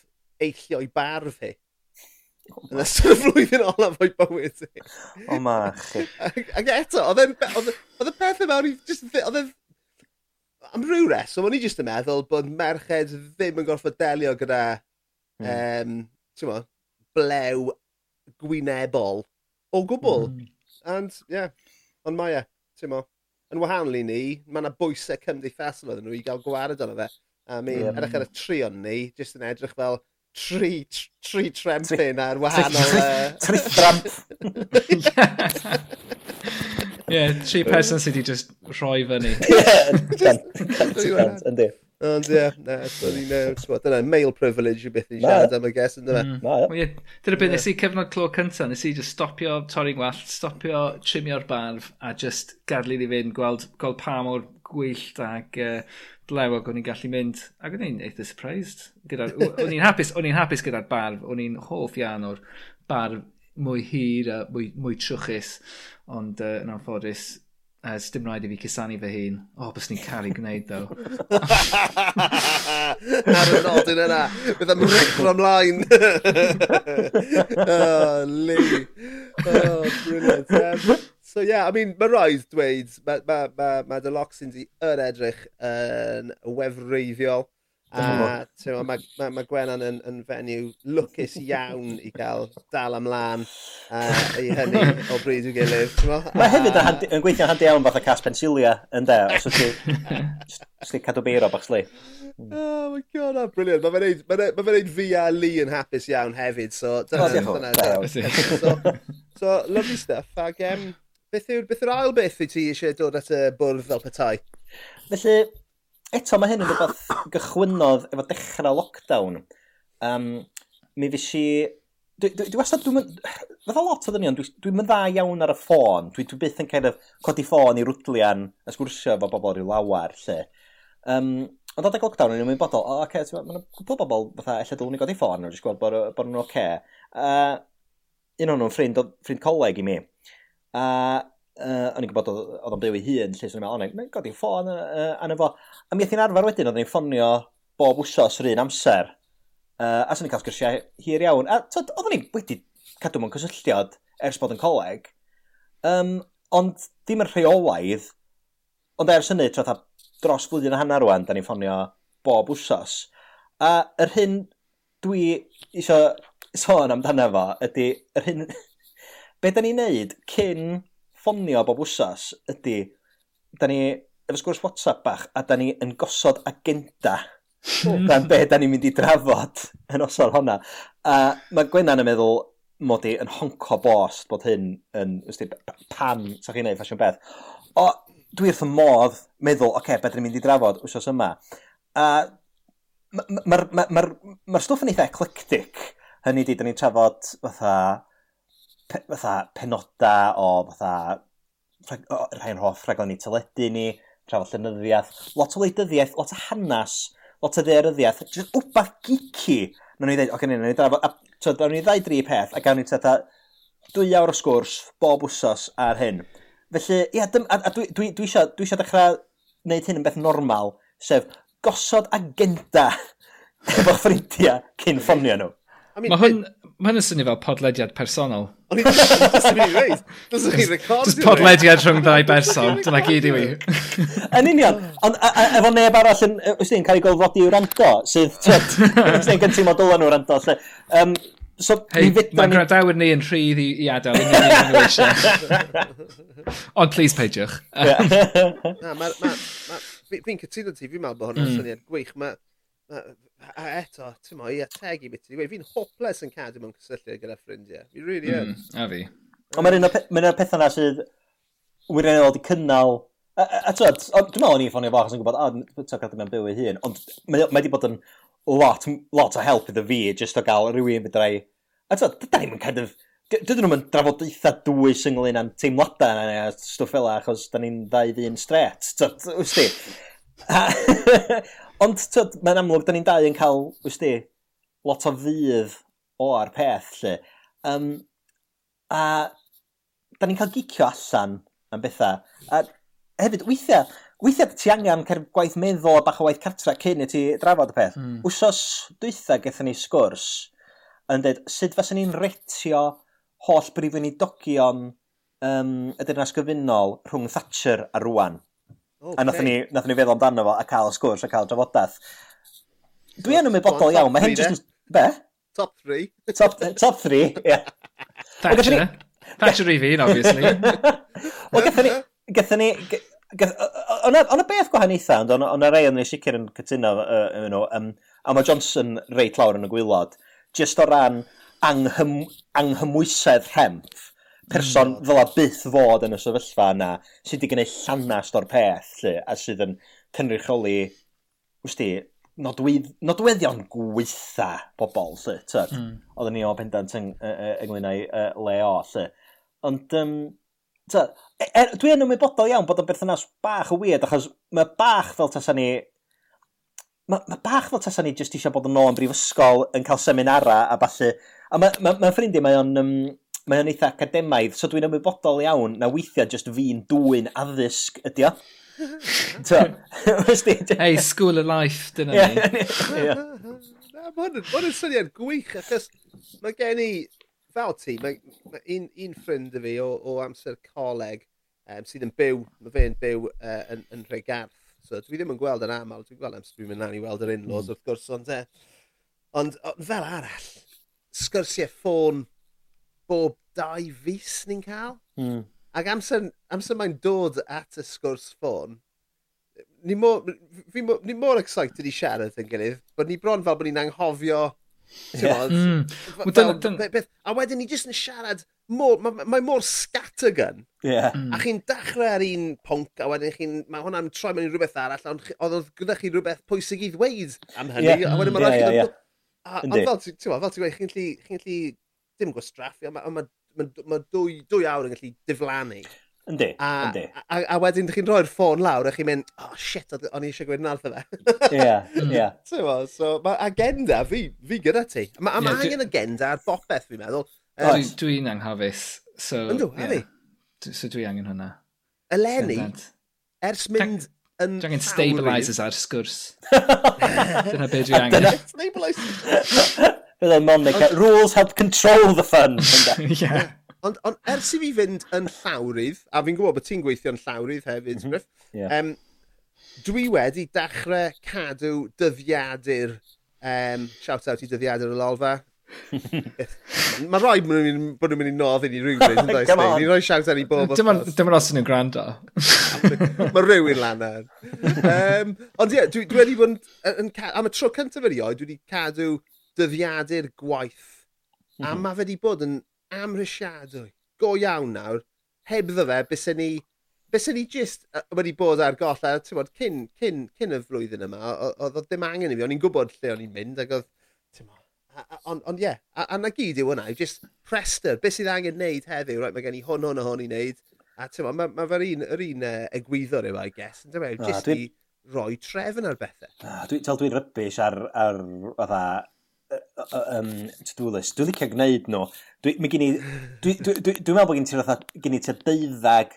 eillio'i barf hi yn ystod y flwyddyn olaf o'i bywyd i. O ma chi. Ac eto, oedd y peth yma, oedd e... Am rhyw reswm, o'n i jyst yn meddwl bod merched ddim yn gorfod delio gyda mm. um, mo, blew gwynebol o gwbl. Mm. And, yeah, ond mae e, ti'n mo, yn wahanol i ni, mae yna bwysau cymdeithasol oedden nhw i gael gwared ono fe. A mi, mm. edrych ar y trion ni, jyst yn edrych fel, tri, tri trempyn ar wahanol... Tri [LAUGHS] tramp. [LAUGHS] Ie, tri person sydd wedi just rhoi fyny. [LAUGHS] Ie, yndi. Ond ie, na, dwi'n gwybod, dyna male privilege yw beth i siarad am y ges yn dyna. Dyna beth nes i cyfnod clo cyntaf, nes i just stopio torri'n wallt, stopio trimio'r barf a just gadlu i fynd gweld, gweld pa mor gwyllt ag uh, blewog o'n i'n gallu mynd. Ac o'n i'n eitha surprised. Gyda, o'n i'n hapus, o'n i'n hapus gyda'r barf. O'n i'n hoff iawn o'r barf mwy hir a mwy, mwy trwchus. Ond uh, yn anffodus, uh, dim rhaid i fi cysannu fy hun. O, oh, bys ni'n cael ei gwneud, ddo. [LAUGHS] Ar y nodyn yna, bydd am recro ymlaen. [LAUGHS] oh, Lee. Oh, brilliant. Um, So yeah, I mean, mae rhaid dweud, mae ma, ma, ma dy locsins di yr edrych yn wefreiddiol. A mae ma, ma, ma Gwenan yn, yn fenyw lwcus iawn i gael dal ymlaen uh, i hynny o bryd i'w gilydd. Mae hefyd yn, yn gweithio handi iawn fath o cas pensilia yn de, os ydych chi'n cadw beiro bach sli. Oh my god, oh, brilliant. Mae fe'n neud, ma neud fi a Lee yn hapus iawn hefyd, so dyna. Oh, so, so, lovely stuff. Ag, um, beth yw'r beth yw'r ail beth wyt ti eisiau dod at y bwrdd fel petai? Felly, eto mae hyn yn rhywbeth gychwynodd efo dechrau lockdown. Um, mi fes i... Dwi, dwi, dwi wastad, dwi'n... Fydd o lot o ddynion, dwi'n dwi, dda iawn ar y ffôn. Dwi'n dwi byth yn kind of codi ffôn i rwdlian a sgwrsio efo bobl rhyw lawer, lle. Um, ond adeg lockdown yn ymwneud bodol, o, oce, okay, mae'n gwybod bobl fatha, efallai dylwn i godi ffôn, nhw'n gweld bod, bod nhw'n oce. Okay. Uh, un o'n nhw'n ffrind, ffrind coleg i mi, A uh, o'n i'n gwybod oedd o'n byw i hun, lle sy'n meddwl, o'n i'n godi ffôn uh, anna fo. A mi eithi'n arfer wedyn, oedden ni'n ffonio bob wsos yr un amser. Uh, a sy'n ni'n cael sgyrsiau hir iawn. A oedden ni wedi cadw mewn cysylltiad ers bod yn coleg. Um, ond dim yn rheolaidd, ond ers hynny, tra dros flwyddyn a hanner rwan, da ni'n ffonio bob wsos. A yr hyn dwi eisiau sôn amdano fo, ydy yr hyn be da ni'n neud cyn ffonio bob wsas ydy, da ni efo sgwrs WhatsApp bach a da ni yn gosod agenda hmm. dan be da ni'n mynd i drafod yn osod honna. A mae Gwenna'n yn meddwl mod i yn honco bost bod hyn yn, ysdi, pan sa'ch chi'n neud ffasiwn beth. O, dwi wrth y modd meddwl, oce, okay, beth ni'n mynd i drafod wsos yma. A mae'r ma, ma, ma, ma, ma stwff yn eitha eclectic. Hynny di, da ni'n trafod fatha pe, fatha penoda o fatha rhai'n hoff rhaglen ni teledu ni, trafod llenyddiaeth, lot o leidyddiaeth, lot o hanas, lot o ddeiryddiaeth, jyst wbath geeky. Nw'n ni ddeud, oce, okay, ni drafod, a so, dawn ni ddau dri peth, a gawn ni tata dwy awr o sgwrs, bob wsos ar hyn. Felly, ia, dym, a, a dwi, dwi, dwi, isio, dwi isio dechrau wneud hyn yn beth normal, sef gosod agenda [LAUGHS] efo ffrindiau cyn ffonio nhw. I mean, Mae hwn... Mae hynny'n swnio fel podlediad personol. O'n i'n dweud, dyswch chi'n recordio. Just podlediad rhwng ddau berson, dyna gyd i mi. Yn union, ond e- e- efo neb arall yn, e- wrth i'n cael ei golfodi i'w rando, sydd, [LAUGHS] ti'n gynti modol yn i'w rando, lle. Um, so, hey, mae ni... grandawyr ni yn rhydd i, i adael, yn ni'n. [LAUGHS] Ond please peidiwch. Fi'n cytuno ti, fi'n meddwl bod hwnna'n mm. syniad gwych. Mae a eto, ti'n mo, i ategu beth i wedi. Fi'n hopeless yn cadw mewn cysylltiad gyda ffrindiau. Fi really mm, yn. A fi. Ond mae'n un o'r pethau na sydd wirioneddol wedi cynnal A, a, a dwi'n meddwl o'n i'n ffonio fach achos yn gwybod, a ti'n cadw mewn byw ei hun, ond mae wedi bod yn lot, lot o help iddo fi, jyst o gael rhywun fydrai... A twyd, da ni'n kind of... Dydyn nhw'n drafodaethau dwys ynglyn â'n teimladau a stwff fel achos da ni'n ddau ddyn stret, twyd, wsti? [LAUGHS] Ond tyd, mae'n amlwg, da ni'n dau yn cael, wys di, lot o fydd o'r peth, lle. Um, a da ni'n cael gicio allan am bethau. A hefyd, weithiau, weithiau ti angen cael gwaith meddwl a bach o waith cartra cyn i ti drafod y peth. Mm. Wsos dwytha gethon ni sgwrs yn dweud sut fas ni'n retio holl brif dogion um, y dyrnas gyfunol rhwng Thatcher a rwan. Okay. A nath ni, nath ni feddwl amdano fo a cael y sgwrs a cael drafodaeth. Dwi yn ymwybodol iawn, mae hyn jyst... Be? Top 3. Top eh, top 3, ie. Thatcher. Thatcher i fi, [LAUGHS] obviously. Wel, gatho ni... Gatho ni... Ond y beth gwahaniaethau, ond ond y rei o'n ni sicr yn cytuno uh, nhw, um, a mae Johnson reit lawr yn y gwylod, just o ran anghym, anghymwysedd hemp person mm. fel a byth fod yn y sefyllfa yna, sydd wedi gwneud llanast o'r peth, lle, a sydd yn cynrychioli, wsti, nodwedd, nodweddion gweitha pobl, lle. Mm. Oedden ni o bendant yng, ynglyn â'i uh, le o, lle. Ond, um, tyd, er, dwi yn ymwybodol iawn bod o'n berthynas bach o weird, achos mae bach fel tasa ni mae ma bach fel tasa ni jyst eisiau bod yn ôl yn brifysgol yn cael seminara a falle. A mae ma, ma ffrindiau, mae o'n... Um, mae o'n eitha academaidd, so dwi'n ymwybodol iawn na weithiau just fi'n dwy'n addysg ydi o. [LAUGHS] [LAUGHS] Hey, school of life, dyna ni. [LAUGHS] Mae hwn yn syniad gwych, achos mae gen i, fel ti, mae ma un, un ffrind y fi o, o amser coleg um, sydd yn byw, mae fe'n byw uh, yn, yn Rhegarth. So dwi ddim yn gweld yn aml, dwi'n gweld amser dwi'n mynd lan i weld yr in-laws mm. wrth gwrs, ond, e. ond, ond fel arall, sgyrsiau ffôn bob dau fus ni'n cael. Mm. Ac amser, amser mae'n dod at y sgwrs ffôn, ni mor, fi ni mor excited i siarad yn gilydd, bod ni bron fel bod ni'n anghofio Yeah. Mm. Fel, fel, beth, a wedyn ni jyst yn siarad mor, mae ma mor scattergun. Yeah. Mm. A chi'n dechrau ar un pwnc a wedyn chi'n, mae hwnna'n troi mewn i rhywbeth arall, ond oedd gyda chi rhywbeth pwysig i ddweud am hynny, yeah. a wedyn mae'n yeah, yeah, yeah. Ond fel ti'n gweud, chi'n lli, chi'n lli dim gwastraffu, ond mae ma mae ma dwy, dwy awr yn gallu diflannu. Yndi, yndi. A, a, a wedyn chi'n rhoi'r ffôn lawr a chi'n mynd, oh shit, o'n i eisiau gweud yn alfa fe. Ie, ie. [LAUGHS] So, mae agenda fi, fi gyda ti. Mae yeah, angen agenda ar bopeth fi'n meddwl. Um, Dwi'n dwi anghafus. So, Yndw, yeah. So dwi angen hwnna. Eleni, ers mynd yn... Dwi angen stabilisers ar sgwrs. [LAUGHS] Dyna beth dwi angen. Dyna stabilisers. [LAUGHS] Bydd o'n Monica. Rules help control the fun. [LAUGHS] yeah. Ond on, ers i fi fynd yn llawrydd, a fi'n gwybod bod ti'n gweithio yn llawrydd hefyd, mm -hmm. yeah. um, dwi wedi dechrau cadw dyddiadur, um, shout out i dyddiadur y lolfa. [LAUGHS] Mae rhaid bod nhw'n mynd i nodd i ni yn dweud. Ni'n rhoi shout out i bob. Dim ond os yn y gwrando. Mae rhywun lan ar. [LAUGHS] Um, ond ie, yeah, dwi, dwi wedi bod yn... Am y tro cyntaf erioed, dwi wedi cadw dyddiadur gwaith. Mm -hmm. A mhm. mae fe wedi bod yn amrysiadwy. Go iawn nawr, heb ddo fe, bys ni Bys ni jyst wedi bod ar goll a ti'n bod, cyn, cyn, cyn y flwyddyn yma, oedd ddim angen i fi, o'n i'n gwybod lle o'n i'n mynd ac oedd, ond on, ie, yeah. a a, na gyd yw hwnna, yw jyst prester, beth sydd angen neud heddiw, right, mae gen i hwn, hwn, hwn i neud, a ti'n bod, mae ma fe'r un, yr un uh, egwyddor yw, I guess, yn dweud, jyst i roi trefn ar bethau. Dwi'n dwi, dwi rybys ar, ar, ar, um, to-do list. Dwi'n licio gwneud nhw. Dwi, mae. Dwi'n dwi, dwi, dwi meddwl bod gen ti'r gen i ti'r deuddag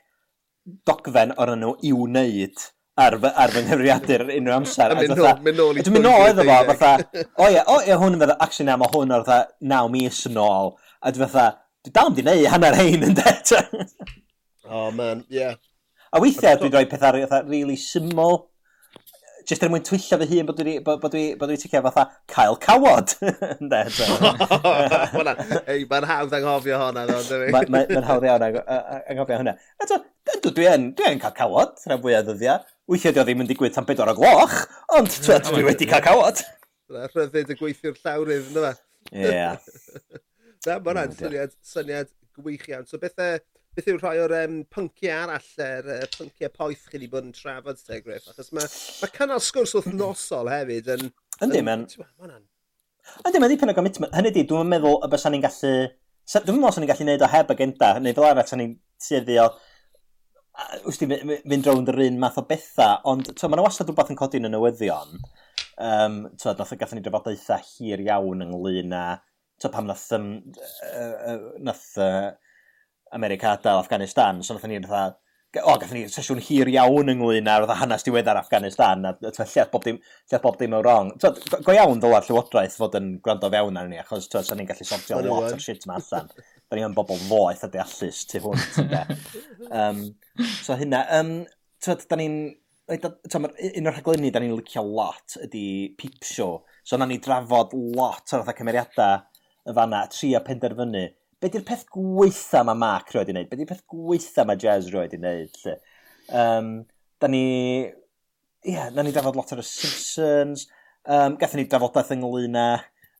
dogfen o'r nhw i wneud ar, ar fy nghyfriadur unrhyw amser. Dwi'n mynd nôl i... Dwi'n mynd nôl iddo fo, fatha, o ie, o ie, hwn yn fydda, actually na, mae hwn o'r fatha naw mis yn ôl. A dwi'n fatha, dwi dal yn di neud hanner hein yn det. [LAUGHS] oh man. Yeah. A weithiau dwi'n rhoi pethau really syml just er mwyn twyllio fy hun bod dwi, bod, bod dwi, bod dwi ticio fatha cael cawod. [LAUGHS] Ynde, [LAUGHS] mae'n hawdd anghofio hwnna. Mae'n hawdd iawn anghofio hwnna. Eto, dwi yn, dwi yn cael cawod, rhan fwy o ddyddiau. Weithiau dwi ddim yn digwydd tan bedwar o gloch, ond dwi wedi cael cawod. Rhyddid y gweithio'r llawrydd, ynddo fe? Ie. [LAUGHS] Na, mae'n syniad, syniad gwych iawn. So bethau beth yw rhai o'r um, pynciau arall, yr er, uh, pynciau poeth chi wedi bod yn trafod, te Griff? Achos mae ma cynnal sgwrs wrth nosol hefyd yn... Yndi, mae'n... Yndi, mae'n dipyn o commitment. Hynny di, dwi'n meddwl y bys ni'n gallu... Dwi'n meddwl ni'n gallu neud o heb agenda, neu fel arall ni'n tueddu o... Wst i fynd rownd yr un math o bethau, ond mae'n wastad rhywbeth yn codi yn y newyddion. Um, twyd, nath o gathon ni drafodaethau hir iawn ynglyn â... Twyd, pam nath... Um, uh, uh, nath uh, America adael Afghanistan, so nath ni fatha, o, gath ni sesiwn hir iawn ynglyn â'r fatha hanes diweddar Afghanistan, a lleth bob dim, lleth bob dim yn wrong. So, go iawn dylai Llywodraeth fod yn gwrando fewn ar ni, achos sa'n ni'n gallu sortio lot o'r shit yma allan. [LAUGHS] Da ni'n bobl foeth a deallus tu hwnt, um, so hynna, um, tyd, da ni'n un o'r rhaglenni da ni'n licio lot ydy Peep Show. So na ni drafod lot o'r fatha cymeriadau y fanna, tri a penderfynu be di'r peth gweitha mae Mark roed i wneud? Be di'r peth gweitha mae Jazz roed i wneud? Lle? Um, da ni... Ie, yeah, da ni drafod lot ar y Simpsons. Um, Gathen ni drafodaeth ynglyn â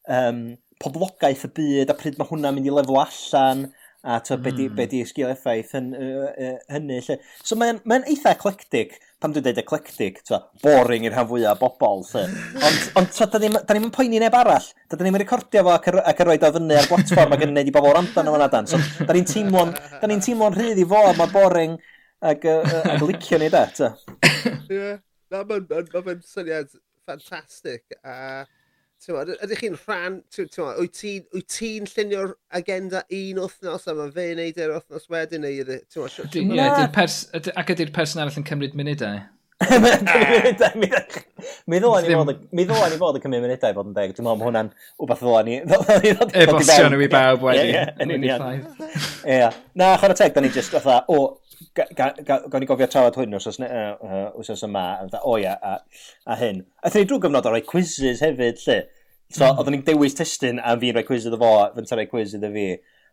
um, poblogaeth y byd a pryd mae hwnna'n mynd i lefel allan a to, mm. be, di, be hmm. di sgil effaith hyn, uh, uh, hynny. Lle. So mae'n mae, eitha eclectic, pam dwi'n dweud eclectic, to, boring i'r rhan fwyaf o bobl. Lle. Ond, ond to, da ni'n ni poeni neb arall, da ni'n recordio fo ac, ac yr oed o fyny ar blatfform ac yn gwneud i bobl randan o'n adan. So, da ni'n teimlo'n ni teimlo rhydd i fo, mae boring ac, uh, ac licio ni da. Ie, yeah. mae'n ma, ma, ma syniad ffantastig. A... Uh Ydych chi'n rhan, wyt ti'n ti, llunio'r agenda un wythnos a mae fe wneud e'r wythnos wedyn neu ydy. Ie, ac ydy'r person arall yn cymryd munudau. [LAUGHS] Mi o'n ni fod yn cymryd munudau i fod yn deg, dwi'n meddwl bod hwnna'n wbeth ddola ni. E-bostio nhw i bawb wedi. Ie. Ie, na, chwarae teg, da ni jyst fatha, o, gawn ni gofio trafod hwn os oes yma, o ia, a, a hyn. A thyn ni drwy gyfnod o roi quizzes hefyd, lle. So, mm. oedden ni'n dewis testyn a fi'n rhoi quiz iddo fo, fy'n ta rai quiz iddo fi.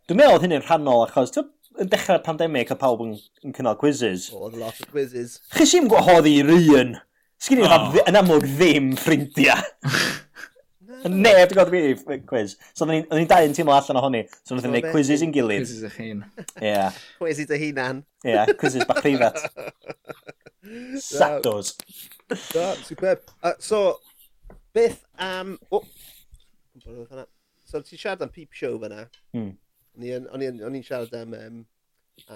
Dwi'n meddwl oedd hynny'n rhannol achos, yn dechrau'r pandemig a pawb yn, yn cynnal quizzes. Oedd oh, lot o quizzes. Chys i'n gwahoddi i ry'n. Sgyn i'n oh. yn amlwg ddim ffrindiau. [LAUGHS] Neb, dwi'n gwybod fi, quiz. So, oedden ni'n dau yn teimlo allan ohoni. So, oedden ni'n gwneud quizzes i'n gilydd. Quizzes eich hun. Ie. Quizzes dy hunan. Ie, quizzes bach prifat. [LAUGHS] Satos. Da, superb. Uh, so, beth am... Um, oh. So, ti'n siarad am peep show fyna. Hmm. O'n i'n siarad am... Um,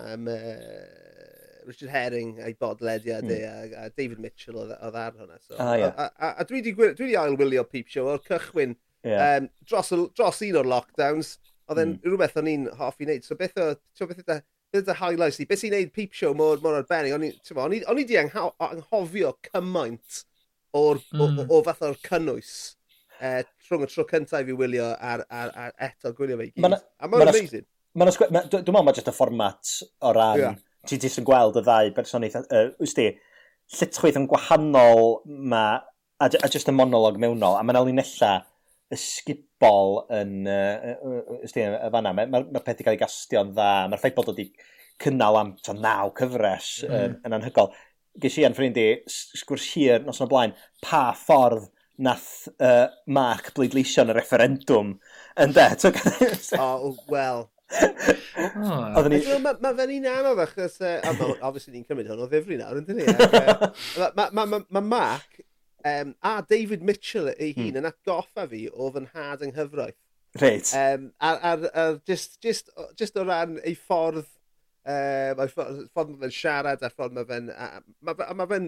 am uh, Richard Herring a'i bodlediad mm. e, a, a David Mitchell oedd, oedd ar hwnna. So, ah, yeah. a, a, a dwi wedi ailwylio Peep Show o'r cychwyn yeah. um, dros, dros un o'r lockdowns. Oedd e'n mm. rhywbeth o'n i'n hoffi wneud. So beth oedd beth oedd y highlights i? Beth sy'n neud Peep Show mor, mor arbennig? O'n i di anghofio cymaint o'r, mm. o, o, hmm. o fath o'r cynnwys uh, rhwng y tro cyntaf i fi wylio ar, ar, ar eto gwylio fe i gyd. Ma na, a mae'n ma amazing. Mae'n ma, Dwi'n meddwl mae jyst y fformat o ran yeah ti jyst yn gweld y ddau bersoniaeth, uh, wsti, llytchwydd yn gwahanol ma, a, a jyst y monolog mewnol, a mae'n alinella ysgubol yn, uh, wsti, y fanna, mae'r ma, ma peth i cael ei gastio'n dda, mae'r ffaith bod wedi cynnal am to, naw cyfres mm. yn, yn anhygol. Ges i yn ffrind i sgwrs hir nos o'n blaen, pa ffordd nath uh, Mark bleidleisio yn y referendum yn de? [LAUGHS] oh, well, Oedden ni... Mae ma fe'n un anodd achos, uh, obviously ni'n cymryd hwn o ddifri nawr, yn dyn ni. Mae ma, ma, ma, Mark um, a David Mitchell ei hun hmm. yn atgoffa fi o fy nhad yng nghyfraith. Reit. Um, ar, ar, ar just, just, just o ran ei ffordd Um, uh, ffordd mae fe'n siarad a ffordd mae fe'n... Mae fe'n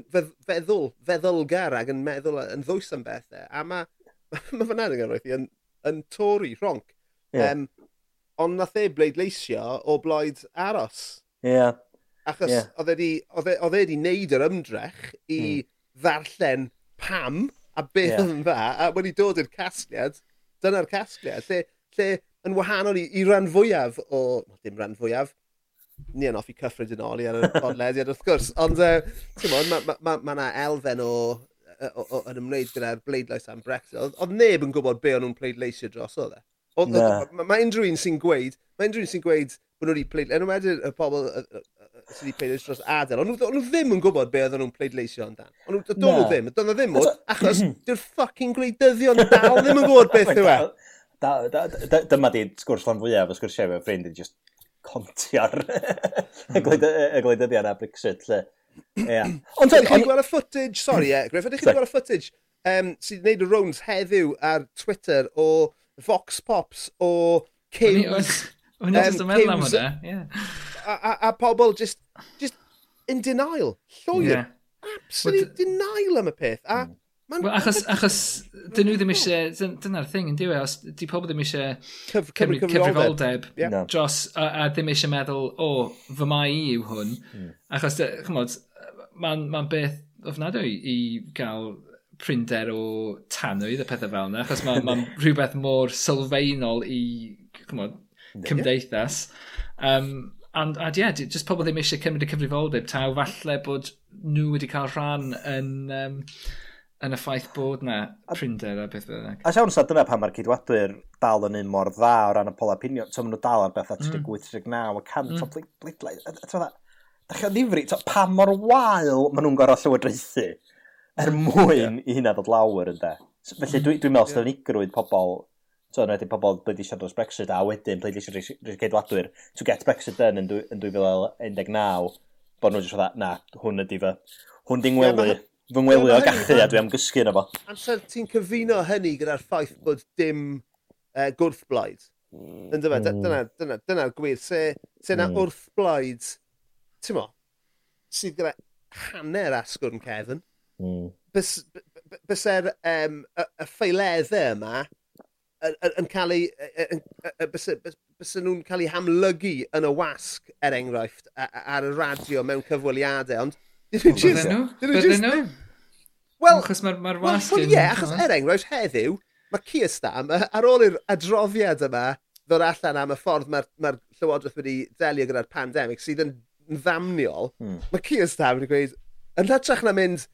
feddwl, feddylgar ac yn meddwl yn ddwys am bethau. A mae ma, [LAUGHS] ma fe'n angen roedd i yn, yn tori, ronc. Yeah. Um, ond nath e bleidleisio o blaid aros. Ie. Yeah. Achos yeah. oedd e wedi e, e neud yr ymdrech i mm. ddarllen pam a beth yeah. yn dda, a wedi dod i'r casgliad, dyna'r casgliad, lle, lle yn wahanol i, i ran fwyaf o, dim ran fwyaf, ni yn offi cyffred yn ôl i ar y [LAUGHS] podlediad wrth gwrs, ond uh, mae yna ma, ma, ma elfen o, o, o, yn ymwneud gyda'r bleidlais am Brexit, oedd neb yn gwybod be o'n nhw'n pleidleisio dros o dde. Oedd, mae ma unrhyw un sy'n gweud, mae unrhyw un sy'n gweud bod nhw wedi pleid, yn wedyn y pobl sydd wedi pleidleisio dros adael, ond nhw ddim yn gwybod be oedden nhw'n pleidleisio amdan. Ond nhw no. ddim, doedd nhw ddim oedd, achos dy'r ffucking gwleidyddion dal ddim yn gwybod beth [LAUGHS] oh yw e. Dyma di sgwrs lan fwyaf o sgwrsiau efo ffrind yn just contio'r [LAUGHS] y hmm. gwleidyddion a Brexit, lle. Ond ydych chi'n gweld y footage, sori, hmm. Griff, ydych chi'n gweld y footage um, sydd wedi gwneud y rounds heddiw ar Twitter o Vox Pops o Kims. O'n i'n just um, yn meddwl am hwnna, ie. A pobl just, just in denial, llwyr. Yeah. Absolute But, denial am y peth. A, mm. man, well, achos, achos dyn nhw ddim eisiau, dyna'r thing yn diwy, e, os di pobl ddim eisiau cyf, cyf, cyfrifoldeb yeah. no. dros, a, a ddim eisiau meddwl, o, oh, fy mai i yw hwn. Mm. Achos, chymod, mae'n ma beth ofnadwy i gael prinder o tanwydd y pethau fel yna, achos mae'n ma, [LAUGHS] rhywbeth mor sylfaenol i on, cymdeithas. Um, and, and yeah, just pobl ddim eisiau cymryd y cyfrifoldeb taw, falle bod nhw wedi cael rhan yn, um, yn y ffaith bod na prinder a beth bynnag. A siawn sa, dyna pan mae'r cydwadwyr dal yn un mor dda o ran y pol opinion. maen nhw dal ar beth a 38-39 a cant. Mm. o Ti'n dda, ddechrau ddifri, pa mor wael maen nhw'n gorau llywodraethu er mwyn yeah. i hynna ddod lawr ynde. Felly dwi'n dwi meddwl sydd yn igrwydd pobl, so yn wedi pobl bleidleisio dros Brexit a wedyn bleidleisio dros geidwadwyr to get Brexit done yn, yn 2019, bod nhw'n jyst fatha, na, hwn ydi fy, hwn di'n ngwely, yeah, fy ngwely o gallu a dwi am gysgu yna fo. Amser ti'n cyfuno hynny gyda'r ffaith bod dim uh, gwrthblaid, yn dyfa, mm. dyna, hmm. dyna, dyna gwir, se, se na mm. wrthblaid, ti'n mo, sydd gyda hanner asgwrn Cefn. Mm. Byse'r um, y, y ffeileddau yma yn cael eu... Bysen nhw'n cael eu hamlygu yn y wasg, er enghraifft, ar y radio mewn cyfweliadau, ond... Dyn nhw? Dyn nhw? Wel, achos mae'r ma wasg... Wel, ie, achos er enghraifft heddiw, mae Keir Kiestam, ar ôl i'r adroddiad yma ddod allan am y ffordd mae'r ma Llywodraeth wedi delio gyda'r pandemig sydd yn ddamniol, hmm. mae Stam wedi gweud, yn hytrach na mynd,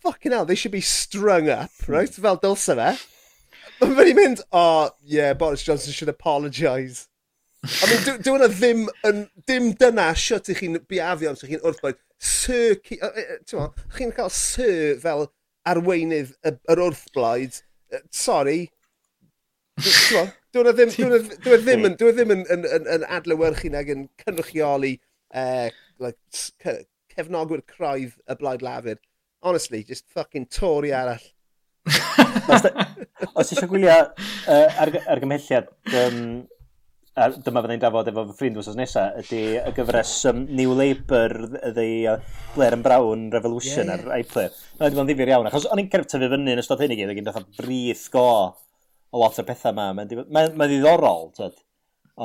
fucking hell, they should be strung up, right? Fel dylse fe. Mae'n fynd mynd, oh, yeah, Boris Johnson should apologise. I mean, dwi'n dwi ddim, yn, dim dyna siwt i chi'n biafio amser chi'n wrthblaid. Sir, ti'n chi'n cael sir fel arweinydd yr wrthblaid. Sorry. Dwi'n ddim, dwi e ddim, dwi e ddim yn, yn, yn, yn adlywyrchu nag yn cynrychioli uh, like, cefnogwyr craidd y blaid lafur honestly, just fucking Tory arall. [LAUGHS] Os eisiau gwylio uh, ar, argymhelliad, um, a dyma fyddai'n dafod efo fy ffrind wrthnos nesaf, ydy y gyfres um, New Labour, ydy uh, Blair and Brown Revolution yeah, yeah. ar iPlayer. No, wedi bod yn ddifur iawn, achos o'n i'n cerdd tyfu fyny yn ystod hyn i gyd, ac yn dod brith go o lot o pethau yma. Mae'n ma, ma, ma ddiddorol, tyd.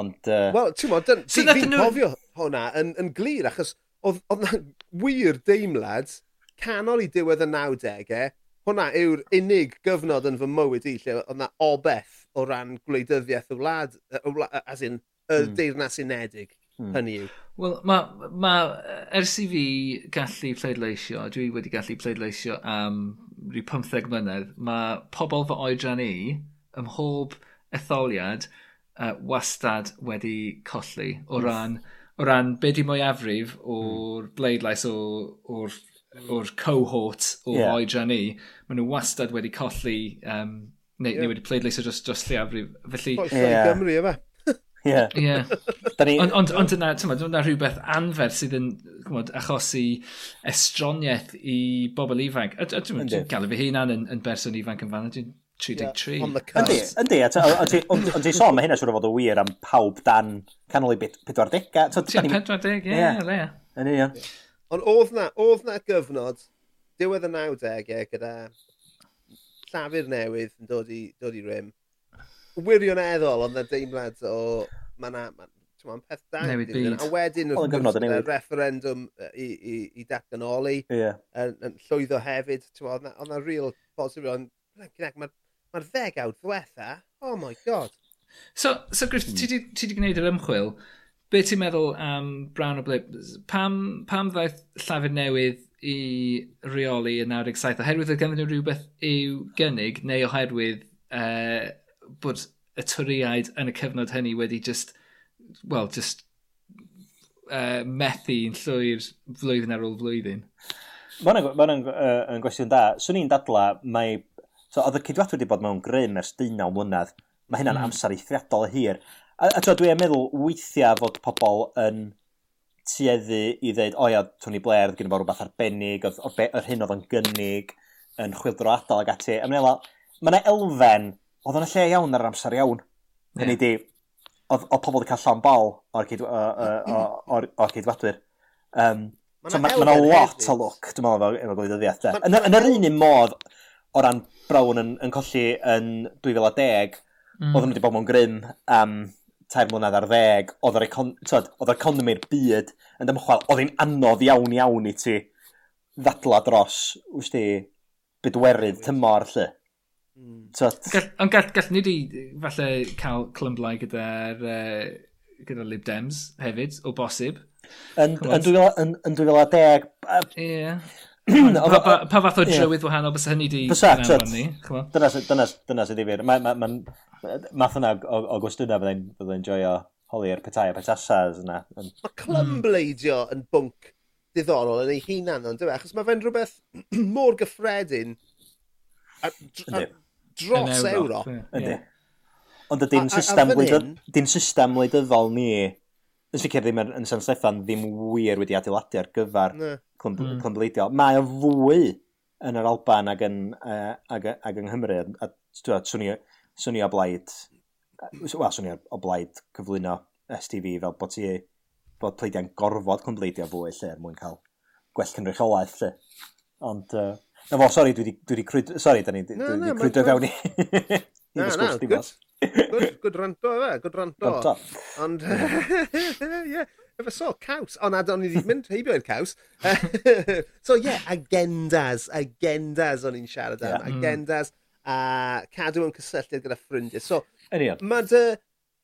Ond... Uh... Wel, ti'n modd, fi'n cofio hwnna yn, yn glir, achos oedd yna wir deimlad canol i diwedd y 90au, hwnna yw'r unig gyfnod yn fy mywyd i lle oedd na obeth o ran gwleidyddiaeth y wlad, y wlad as in, y mm. deyrnas unedig. Hmm. Hynny yw. Wel, mae, ma, ers i fi gallu pleidleisio, dwi wedi gallu pleidleisio am rhyw 15 mlynedd, mae pobl fy oedran i ym mhob etholiad uh, wastad wedi colli o hmm. ran, o ran be di mwyafrif hmm. o'r bleidlais o'r Hmm. o'r cohort o yeah. oedran ni, maen nhw wastad wedi colli, um, neu, yeah. neu wedi pleidleisio dros, dros lleiafrif. Felly... Yeah. Gymru, efe. [LAUGHS] Ie. Ie. Ond yna, yna rhywbeth anferth sydd yn gwmod, achosi estroniaeth i bobl ifanc. A Dwi'n gael fy hunan yn, yn berson ifanc yn fan, dwi'n 33. Yndi, yndi, ond ti'n sôn, mae hynna siwr o fod o wir am pawb dan canol i 40. Ti'n 40, ie, le. Yn union. Ond oedd na, oedd na gyfnod diwedd y 90au gyda llafur newydd yn dod i, dod i rym. Wirioneddol ond na deimlad o... Mae na, ma, ma'n peth da. Newid byd. A wedyn oedd yn gwrs, y referendum i, i, i datganoli. Yeah. Yn, yn llwyddo hefyd. Oedd na, oedd na real positif. Ond mae'r ma, ma ddegawd ddiwetha. Oh my god. So, so Griff, hmm. ti wedi gwneud yr ymchwil Be ti'n meddwl am Brown o Blip? Pam, pam ddaeth llafur newydd i reoli yn 97? Oherwydd oedd ganddyn nhw rhywbeth i'w gynnig neu oherwydd uh, bod y twriaid yn y cyfnod hynny wedi just, well, just uh, methu yn llwyr flwyddyn ar ôl flwyddyn? Mae hwnna'n uh, yn gwestiwn da. Swn i'n dadla, mae... So, oedd y cydwadw wedi bod mewn grym ers 19 mlynedd. Mae hynna'n mm. amser eithriadol hir. A, a to, dwi yn meddwl weithiau fod pobl yn tueddu i ddweud, o ia, Tony Blair, gyda fo rhywbeth arbennig, oedd, oedd, oedd hyn oedd yn gynnig, yn chwildro adal ag ati. A mae'n mae yna elfen, oedd yna lle iawn ar yr amser iawn. Yeah. Hynny di, oedd, oedd pobl wedi cael llawn bol o'r, ceid, o'r, o'r ceidwadwyr. Um, so mae yna ma lot o look, dwi'n meddwl, efo gwleidyddiaeth. Yn, yn yr un un modd, o ran Brown yn, yn colli yn 2010, mm. oedd nhw wedi bod mewn grym am um, tair mlynedd ar ddeg, oedd yr, econ oedd yr economi'r byd yn dymchwel, oedd hi'n anodd iawn iawn i ti ddadla dros, wst ti, bydwerydd tymor, lle. Mm. Ond gall, gall ni di falle cael clymblau gyda'r uh, gyda Lib Dems hefyd, o bosib. Yn, yn, 2010... Yeah pa, pa, pa fath o drywydd yeah. wahanol bys hynny di Bysa, dyna, dyna, dyna sydd i fi. Mae ma, math yna o, o gwestiynau byddai'n bydda joio holi'r petai a petasas yna. Mae clymbleidio mm. yn bwnc diddorol yn ei hunan ond dwi, e? achos mae fe'n rhywbeth [CLEARS THROAT] mor gyffredin a, a, dros Ewrop. Ydy. Ond ydy'n system wleidyddol ni yn sicr ddim yn, yn San Steffan ddim wir wedi adeiladu ar gyfer clymbleidio. Mm. Mae o fwy yn yr Alban ac yn, uh, ag, ag yng Nghymru. A, dwi'n swn, swn i o blaid, wel, swn i o blaid cyflwyno STV fel bod ti bod pleidiau'n gorfod clymbleidio fwy lle er mwyn cael gwell cynrychiolaeth lle. Ond, uh, na fo, sori, dwi wedi crwyd... Sori, da ni wedi crwydro fewn i... [LAUGHS] i Na, na, good. Good, good ranto efe, good ranto. Ranto. Ond, [LAUGHS] ie, efo so, caws. O nad o'n i wedi mynd heibio i'r caws. [LAUGHS] so, ie, yeah, agendas, agendas o'n i'n siarad am. Yeah. Mm. Agendas a cadw yn cysylltiad gyda ffrindiau. So, mae dy...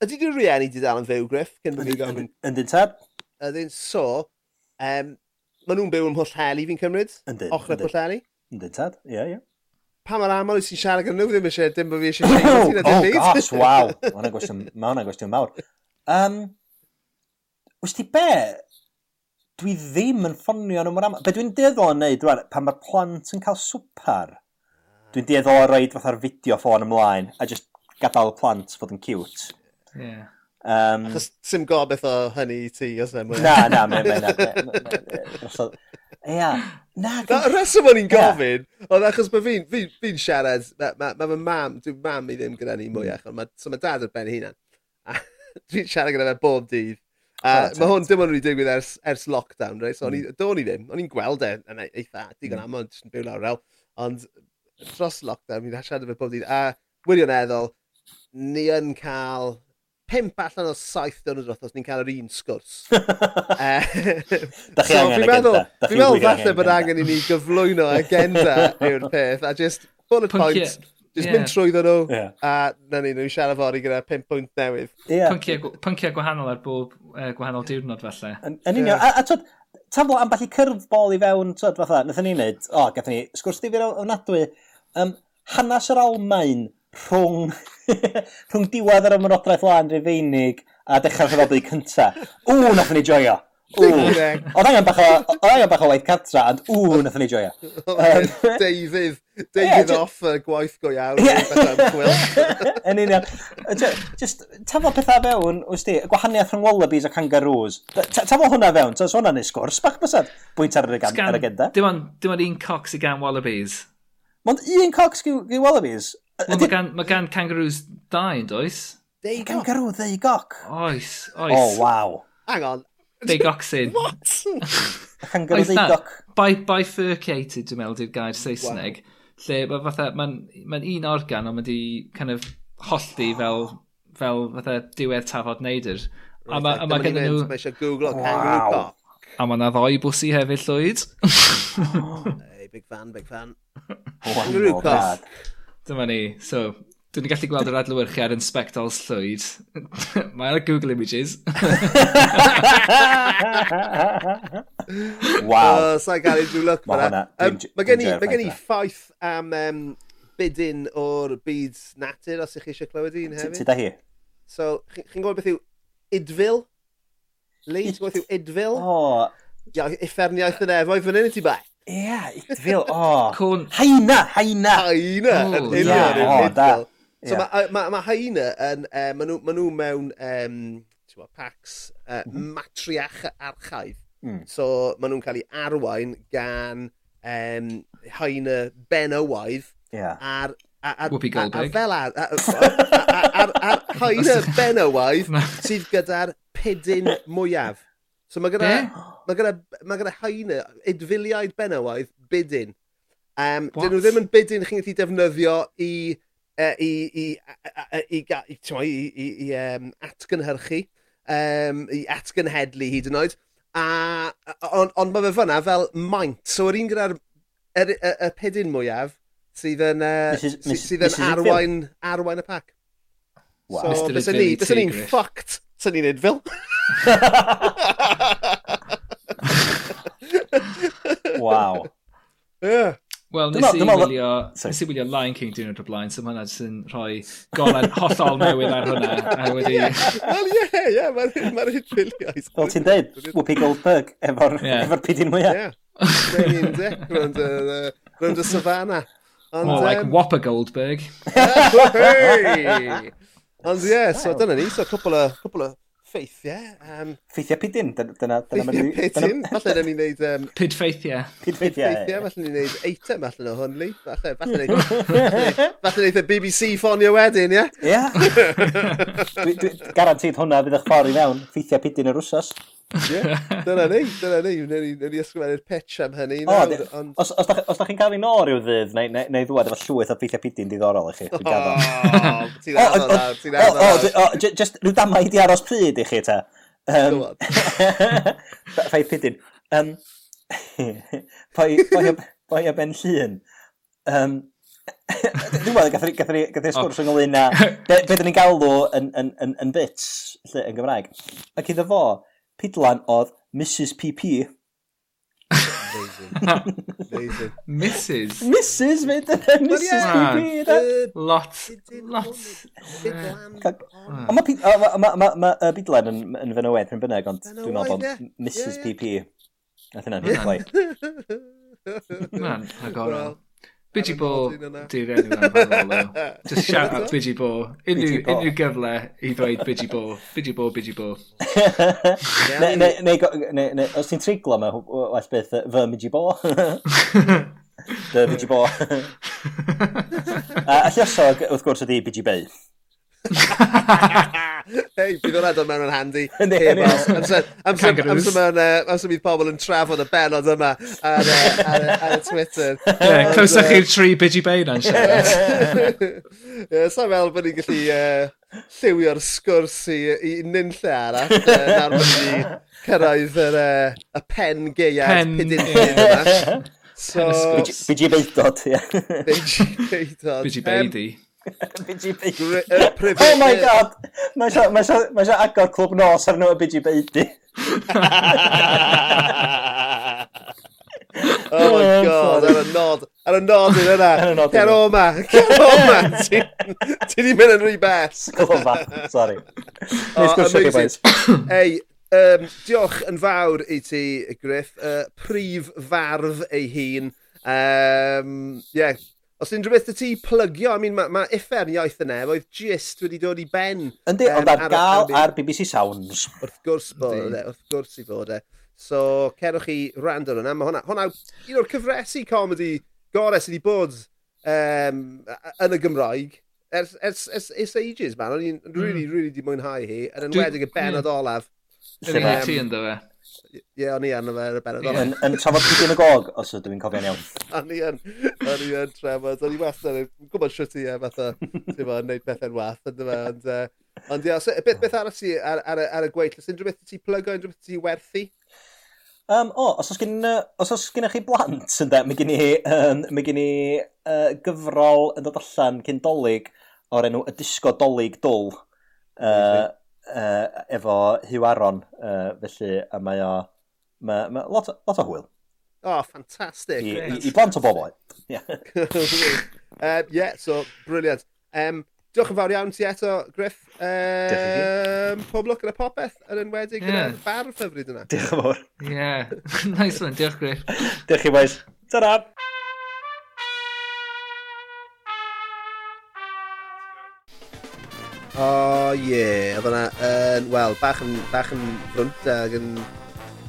Ydy dy rieni di dal yn fyw, Griff? Yndyn tad. Ydyn, so, um, maen nhw'n byw ym Mhwllheli, fi'n cymryd? Yndyn. Ochr y Ochrau Pwllheli? Yndyn tad, ie, yeah, ie. Yeah pa mae'r aml wyt ti'n siarad gyda nhw ddim eisiau dim bod fi eisiau siarad gyda ddim byd. Oh gosh, waw. Mae hwnna'n gwestiwn, ma hwnna gwestiwn mawr. Um, Wyst ti be? Dwi ddim yn ffonio nhw mor aml. Be dwi'n deddol yn neud, rwan, pan mae'r plant yn cael swpar, dwi'n deddol o roed fatha'r fideo ffôn ymlaen a just gadael y plant fod yn cute. Yeah. Um, Achos sim gobeith o hynny i ti, os yna mwy. Na, na, me, Ia. Na, y reswm o'n i'n gofyn, oedd achos mae fi'n fi, fi siarad, mae ma, ma, ma mam, dwi'n mam i ddim gyda ni mwy achos, mae so ma dad ar ben hunan. A [LAUGHS] dwi'n siarad gyda fe bob dydd. A uh, mae hwn dim ond wedi digwydd ers, ers lockdown, right? so mm. do'n i ddim, o'n i'n gweld e yn eitha, digon mm. amod, yn byw lawr rel, ond dros lockdown, fi'n siarad efo bob dydd, a wirioneddol, ni yn cael pimp allan o saith dyrnod wrth os ni'n cael yr un sgwrs. [LAUGHS] Eh, da chi so, angen agenda. Fi'n meddwl falle bod angen i ni gyflwyno agenda [LAUGHS] yw'r peth, a just bullet points. Just yeah. mynd trwyddo nhw, yeah. a na ni, nhw'n siarad fori gyda pimp pwynt newydd. Yeah. Pynciau, pynciau gwahanol ar bob uh, gwahanol diwrnod falle. Yn, yn union, yeah. a, a twyd, taflo am balli cyrfbol i fewn, twyd, fatha, nath ni wneud, o, oh, gath ni sgwrs difyr ofnadwy, um, hanes yr Almain, rhwng, [LAUGHS] rhwng diwedd yr ymrodraeth lan rifeinig a dechrau'r rhyfodau cynta. Ww, nath ni joio! Ww! E. Oedd angen bach o, oedd angen bach o waith catra, ond ww, nath ni joio. Um, David, David yeah, off y gwaith go iawn. Yeah. [LAUGHS] Yn union. Just, tafo pethau fewn, wrth di, y gwahaniaeth rhwng wallabies a kangaroos. Ta Tafo hwnna fewn, so hwnna'n ei sgwrs, bach bysad, bwynt ar yr agenda. Dim ond un coc sy'n gan wallabies. Ond un coc sy'n wallabies? Wel, mae gan, ma gan kangaroos dau, yn does? Deu goc. Kangaroo, deu goc. Oes, oes. Oh, wow. Hang on. Deu goc sy'n. [LAUGHS] What? kangaroo deu goc. By, bifurcated, dwi'n meddwl, di'r gair Saesneg. Wow. Lle, mae fatha, mae'n ma un organ, ond mae di kind of hollti fel, fel fatha diwedd tafod neidr. Right, a mae ma, ma gen nhw... Mae eisiau googlo wow. kangaroo goc. A mae na ddoi bwsi hefyd llwyd. oh, [LAUGHS] hey, big fan, big fan. Oh, kangaroo oh, goc. Dyma ni. So, Dwi'n gallu gweld yr adlywyrchiad yn spectols llwyd. [LAUGHS] Mae ar Google Images. [LAUGHS] wow. Oh, Sa'n gael ei drwylwch fyna. Mae gen i, ma gen i ffaith am um, bydyn o'r byd natur, os ych chi eisiau clywed un hefyd. Tyda hi. So, chi'n gwybod beth yw idfil? Lee, ti'n gwybod beth yw idfil? O. Oh. Ia, uffernioedd yn efo i fan hyn i ti bai yeah, it o. oh. Cwn. Haina, haina. Haina, yn union, yn union. So mae ma, ma haina yn, e, uh, maen nhw, ma nhw mewn, um, ti'n bod, packs uh, mm -hmm. matriach archaidd. Mm. So maen nhw'n cael ei arwain gan um, haina benywaidd. Owaidd yeah. a'r Ar, Whoopi ar, ar, a, a fel ar, ar, ar, ar, [LAUGHS] ar haina Ben Owaidd sydd gyda'r pidyn mwyaf. So mae gyda, mae gyda, mae gyda haina, idfiliaid benywaidd, bydyn. Um, dyn nhw ddim yn bydyn chi'n gallu defnyddio i, uh, i, i, i, i, i, i, i, i um, atgynhyrchu, um, i atgynhedlu hyd yn oed. A, ond on mae fe fyna fel maint. So yr un gyda'r y, y, y pedyn mwyaf sydd yn, e, uh, Mrs, sydd yn arwain, arwain y pac. Wow. So, Mr. ni, bys ni'n fucked, sy'n ni'n infil. wow. Yeah. Wel, nes i wylio, nes i wylio Lion King diwrnod o blaen, so mae hwnna jyst yn rhoi golen hollol newydd ar hwnna. A wedi... Wel, ie, ie, mae'r hyn really oes. Fel ti'n deud, Whoopi Goldberg, efo'r yeah. efo pidin mwyaf. Ie, yeah. 19 rwy'n y savannah. More like Whopper Goldberg. [LAUGHS] hey! Ond ie, yeah, so dyna ni, so cwpl o, cwpl o ffeithiau. Um, ffeithiau pidin, dyna... dyna, ffeithiau pidin, falle dyna ni'n neud... Um, Pid ffeithiau. Pid ffeithiau, falle ni'n neud eitem allan o hwn, Lee. Falle, falle neud... falle neud y BBC ffonio wedyn, ie? Ie. [LAUGHS] Garantid hwnna fydd eich ffordd i mewn, ffeithiau pidin yr wsos. Dyna ni, dyna ni, wneud ni ysgrifennu'r pitch am hynny. O, nawr, ond... Os, os, os da chi'n cael ei o rhyw ddydd, neu, neu, neu ddwad efo llwyth o ffeithiau pidi'n diddorol i chi. O, ti'n addo na, ti'n addo na. Just rhyw damau i di aros pryd i chi, ta. Um, Ffaith pidyn. Um, boi o ben llun. Um, [LAUGHS] Dwi'n meddwl, gath ni, gath ni sgwrs ynglyn â be, be ni'n galw yn, yn, yn, yn bits, lle, yn Gymraeg. Ac iddo fo, Pidlan oedd Mrs PP. Amazing. Amazing. Mrs. Mrs. Fynd Mrs. Mrs. PP. de. Lot. Lot. Ca- Ond mae Pid- ma- ma- ma- ma- uh, Bidlan yn, yn fenywedd rhywun bynnag, ond Yn dwi'n meddwl bod ie. Mrs. Ie, ie. PP. Nath hynna'n hyn Ie. [LAUGHS] Wel, Bidgy Bo di'r enw yna. Just shout out Bidgy Bo. Unrhyw gyfle i ddweud Bidgy Bo. Bidgy Bo, Bidgy Bo. Neu os ti'n triglo yma, well beth, fy Bidgy Bo. [LAUGHS] Dy Bidgy Bo. [LAUGHS] A llyosog, wrth gwrs, ydi Bidgy Bay. [LAUGHS] Hei, bydd hwnna dod mewn yn handi. [LAUGHS] Amser bydd pobl yn trafod y benod yma ar, ar, ar y Twitter. Yeah, Clywsach chi'r tri Bidgy Bain yn siarad. [LAUGHS] Sa'n fel bod ni'n gallu lliwio'r sgwrs i, i nynlle arall. Uh, nawr bod ni cyrraedd yr, uh, y pen geiad pen... pidyn yma. [LAUGHS] So... Bidgie Beidod, ie. Bidgy Beidod. Bidgie Beidi. Um, [LAUGHS] BGB. Oh my god! Mae eisiau ma ma agor clwb nos ar nhw y BGB. [LAUGHS] oh my oh, god, ar y nod. Ar y nod yn yna. Cer o ma. Cer o ma. [LAUGHS] Ti di mynd yn rhy bes. Glofa, sorry. Nes gwrsio chi, boys. [COUGHS] Ei, um, diolch yn fawr i ti, Griff. Uh, prif fardd ei hun. Um, yeah, Os unrhyw beth y ti plygio, I mean, mae ma uffern iaith yna, e, oedd gist wedi dod i ben. Yndi, um, ond ar gael ar BBC Sounds. Wrth gwrs bod e, wrth gwrs i fod e. So, cerwch chi rand ar hwnna. Mae hwnna, hwnna un o'r cyfresu comedi gorau sydd wedi bod um, yn y Gymraeg ers, ers, ers, ers ages, man. O'n i'n mm. really, really di mwynhau hi, yn enwedig y benod hmm. olaf. Yn ei ti ynddo fe. Ie, o'n i yn yma yn y berod. Yn, yn trafod pwy yn y gog, os ydw i'n cofio'n iawn. O'n i yn, o'n i yn trafod. O'n i wastad, yn gwybod sio ti, fatha, ti'n bod, neud pethau'n wath, ynddo fe, Ond, uh, ond ia, so, beth, beth arall ti ar, ar, ar y gweill? Os unrhyw beth ti plygo, unrhyw beth ti werthu? Um, o, os oes, gen, os oes gen chi blant, ynda, mae gen i, um, mae gen i uh, gyfrol yn dod allan cyn dolyg o'r enw Y Disgo Dolyg Dwl. Uh, uh, efo Hugh Aron, uh, felly a mae o... Mae, mae lot, o, lot o hwyl. Oh, ffantastig. I, i, i blant o bobl. Ie, yeah. um, yeah, so, briliant. Um, diolch yn fawr iawn ti eto, Griff. Um, pob lwc yn y popeth, yn enwedig yeah. gyda'r barf hyfryd yna. Diolch yn fawr. Ie, yeah. [LAUGHS] nice one, diolch Griff. diolch chi, boys. Ta-ra! O oh, ie, yeah. oedd hwnna uh, wel, bach yn, bach yn frwnt ag yn...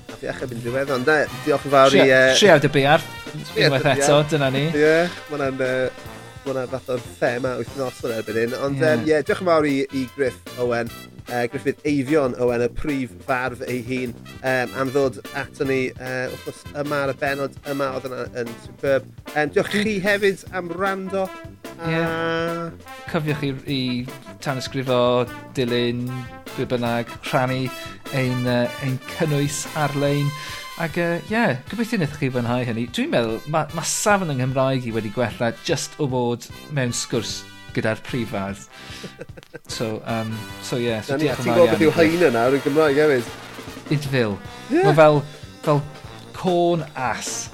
Nath i achub yn diwedd, ond diolch yn fawr i... Tri awd y biar, unwaith eto, dyna ni. Ie, yeah, mae hwnna'n uh, bod yna fath o'r thema wythnos yn erbyn hyn. Ond ie, yeah. um, yeah, diolch yn fawr i, i Griff Owen, uh, Griffith Eifion Owen, y prif farf ei hun, um, am ddod ato ni uh, wrthnos yma ar y benod yma oedd yna yn superb. Um, diolch chi hefyd am rando. A... Yeah. Cofiwch i, i tanysgrifo, dilyn, be bynnag, rhannu ein, uh, ein cynnwys ar-lein. Ac ie, uh, yeah, gobeithio wnaethoch chi fwynhau hynny. Dwi'n meddwl, mae ma safon yng Nghymraeg i wedi gwella just o bod mewn sgwrs gyda'r prifardd. [LAUGHS] So, um, so yeah. So Nani, ti'n gwybod beth yw haina nawr yn Gymraeg hefyd? Idfil. Yeah. Mae fel, fel corn ass.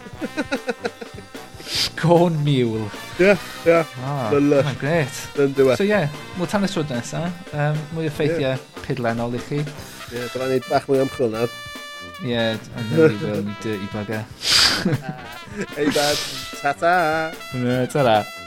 [LAUGHS] corn mule. Yeah, yeah. Ah, Mae'n gret. Yn diwedd. So ie, yeah, mwy tan y tro nesaf, um, mwy o ffeithiau yeah. pidlenol i chi. Yeah, dyna ni bach mwy ymchwil nawr. Yeah, and then we will, you dirty bugger. [LAUGHS] Ei dad, ta-ta! [LAUGHS] Ta-ra.